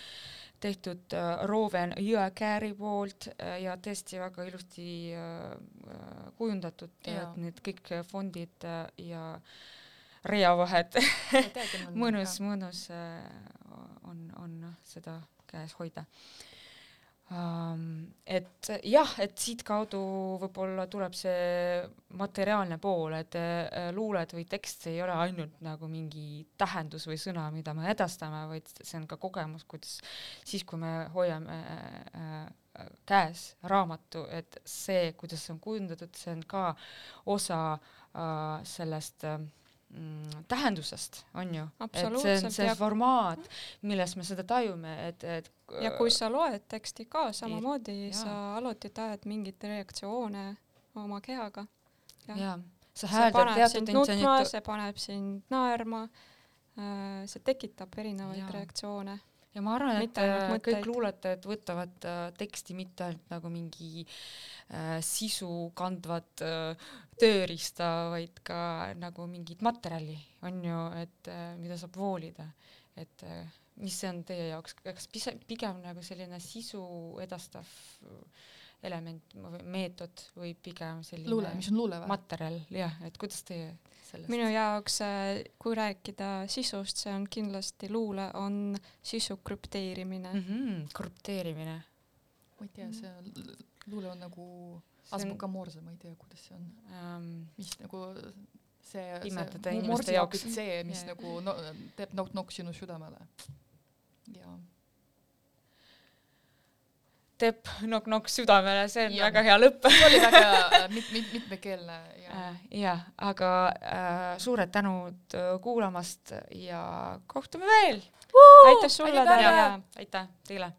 tehtud äh, Rooven Jõekääri poolt äh, ja tõesti väga ilusti äh, kujundatud, et need kõik fondid ja reavahed mõnus, mõnus on, on seda käes hoida. Et jah, et siitkaudu võib-olla tuleb see materiaalne pool, et äh, luuled või tekst ei ole ainult nagu mingi tähendus või sõna, mida me edastame, vaid see on ka kogemus, kuidas siis, kui me hoiame äh, äh, käes raamatu, et see, kuidas see on kujundatud, see on ka osa sellest äh, tähendusest, on ju, et see on see ja- formaat, milles me seda tajume, et, et ja kui sa loed teksti ka samamoodi, sa alati tajud mingeid reaktsioone oma kehaga. jaa, sa hääldad teatud intsioonitu- see paneb sind naerma, see tekitab erinevaid Jaa. reaktsioone. ja ma arvan, et äh, kõik mõtteid. luuletajad võtavad äh, teksti mitte ainult nagu mingi äh, sisu kandvat äh, tööriista, vaid ka nagu mingit materjali, on ju, et äh, mida saab voolida, et äh, mis see on teie jaoks, kas pise- pigem nagu selline sisu edastav element või meetod või pigem selline luule, mis on luule või? materjal, jah, et kuidas teie sellest? Minu jaoks, kui rääkida sisust, see on kindlasti luule, on sisu krüpteerimine. Mm. -hmm, krüpteerimine. Ma ei tea, see on- luule on nagu Azbuka Morse, ma ei tea, kuidas see on, ähm, mis nagu see, see Morse jaoks. see, mis Jaa. nagu no, teeb nokk-nokk sinu südamele. jaa. teeb nokk-nokk südamele, see on Jah. väga hea lõpp see oli väga äh, mit-, mit-, mitmekeelne ja äh,. jah, aga äh, suured tänud äh, kuulamast ja kohtume veel. aitäh sulle, Tarja! aitäh teile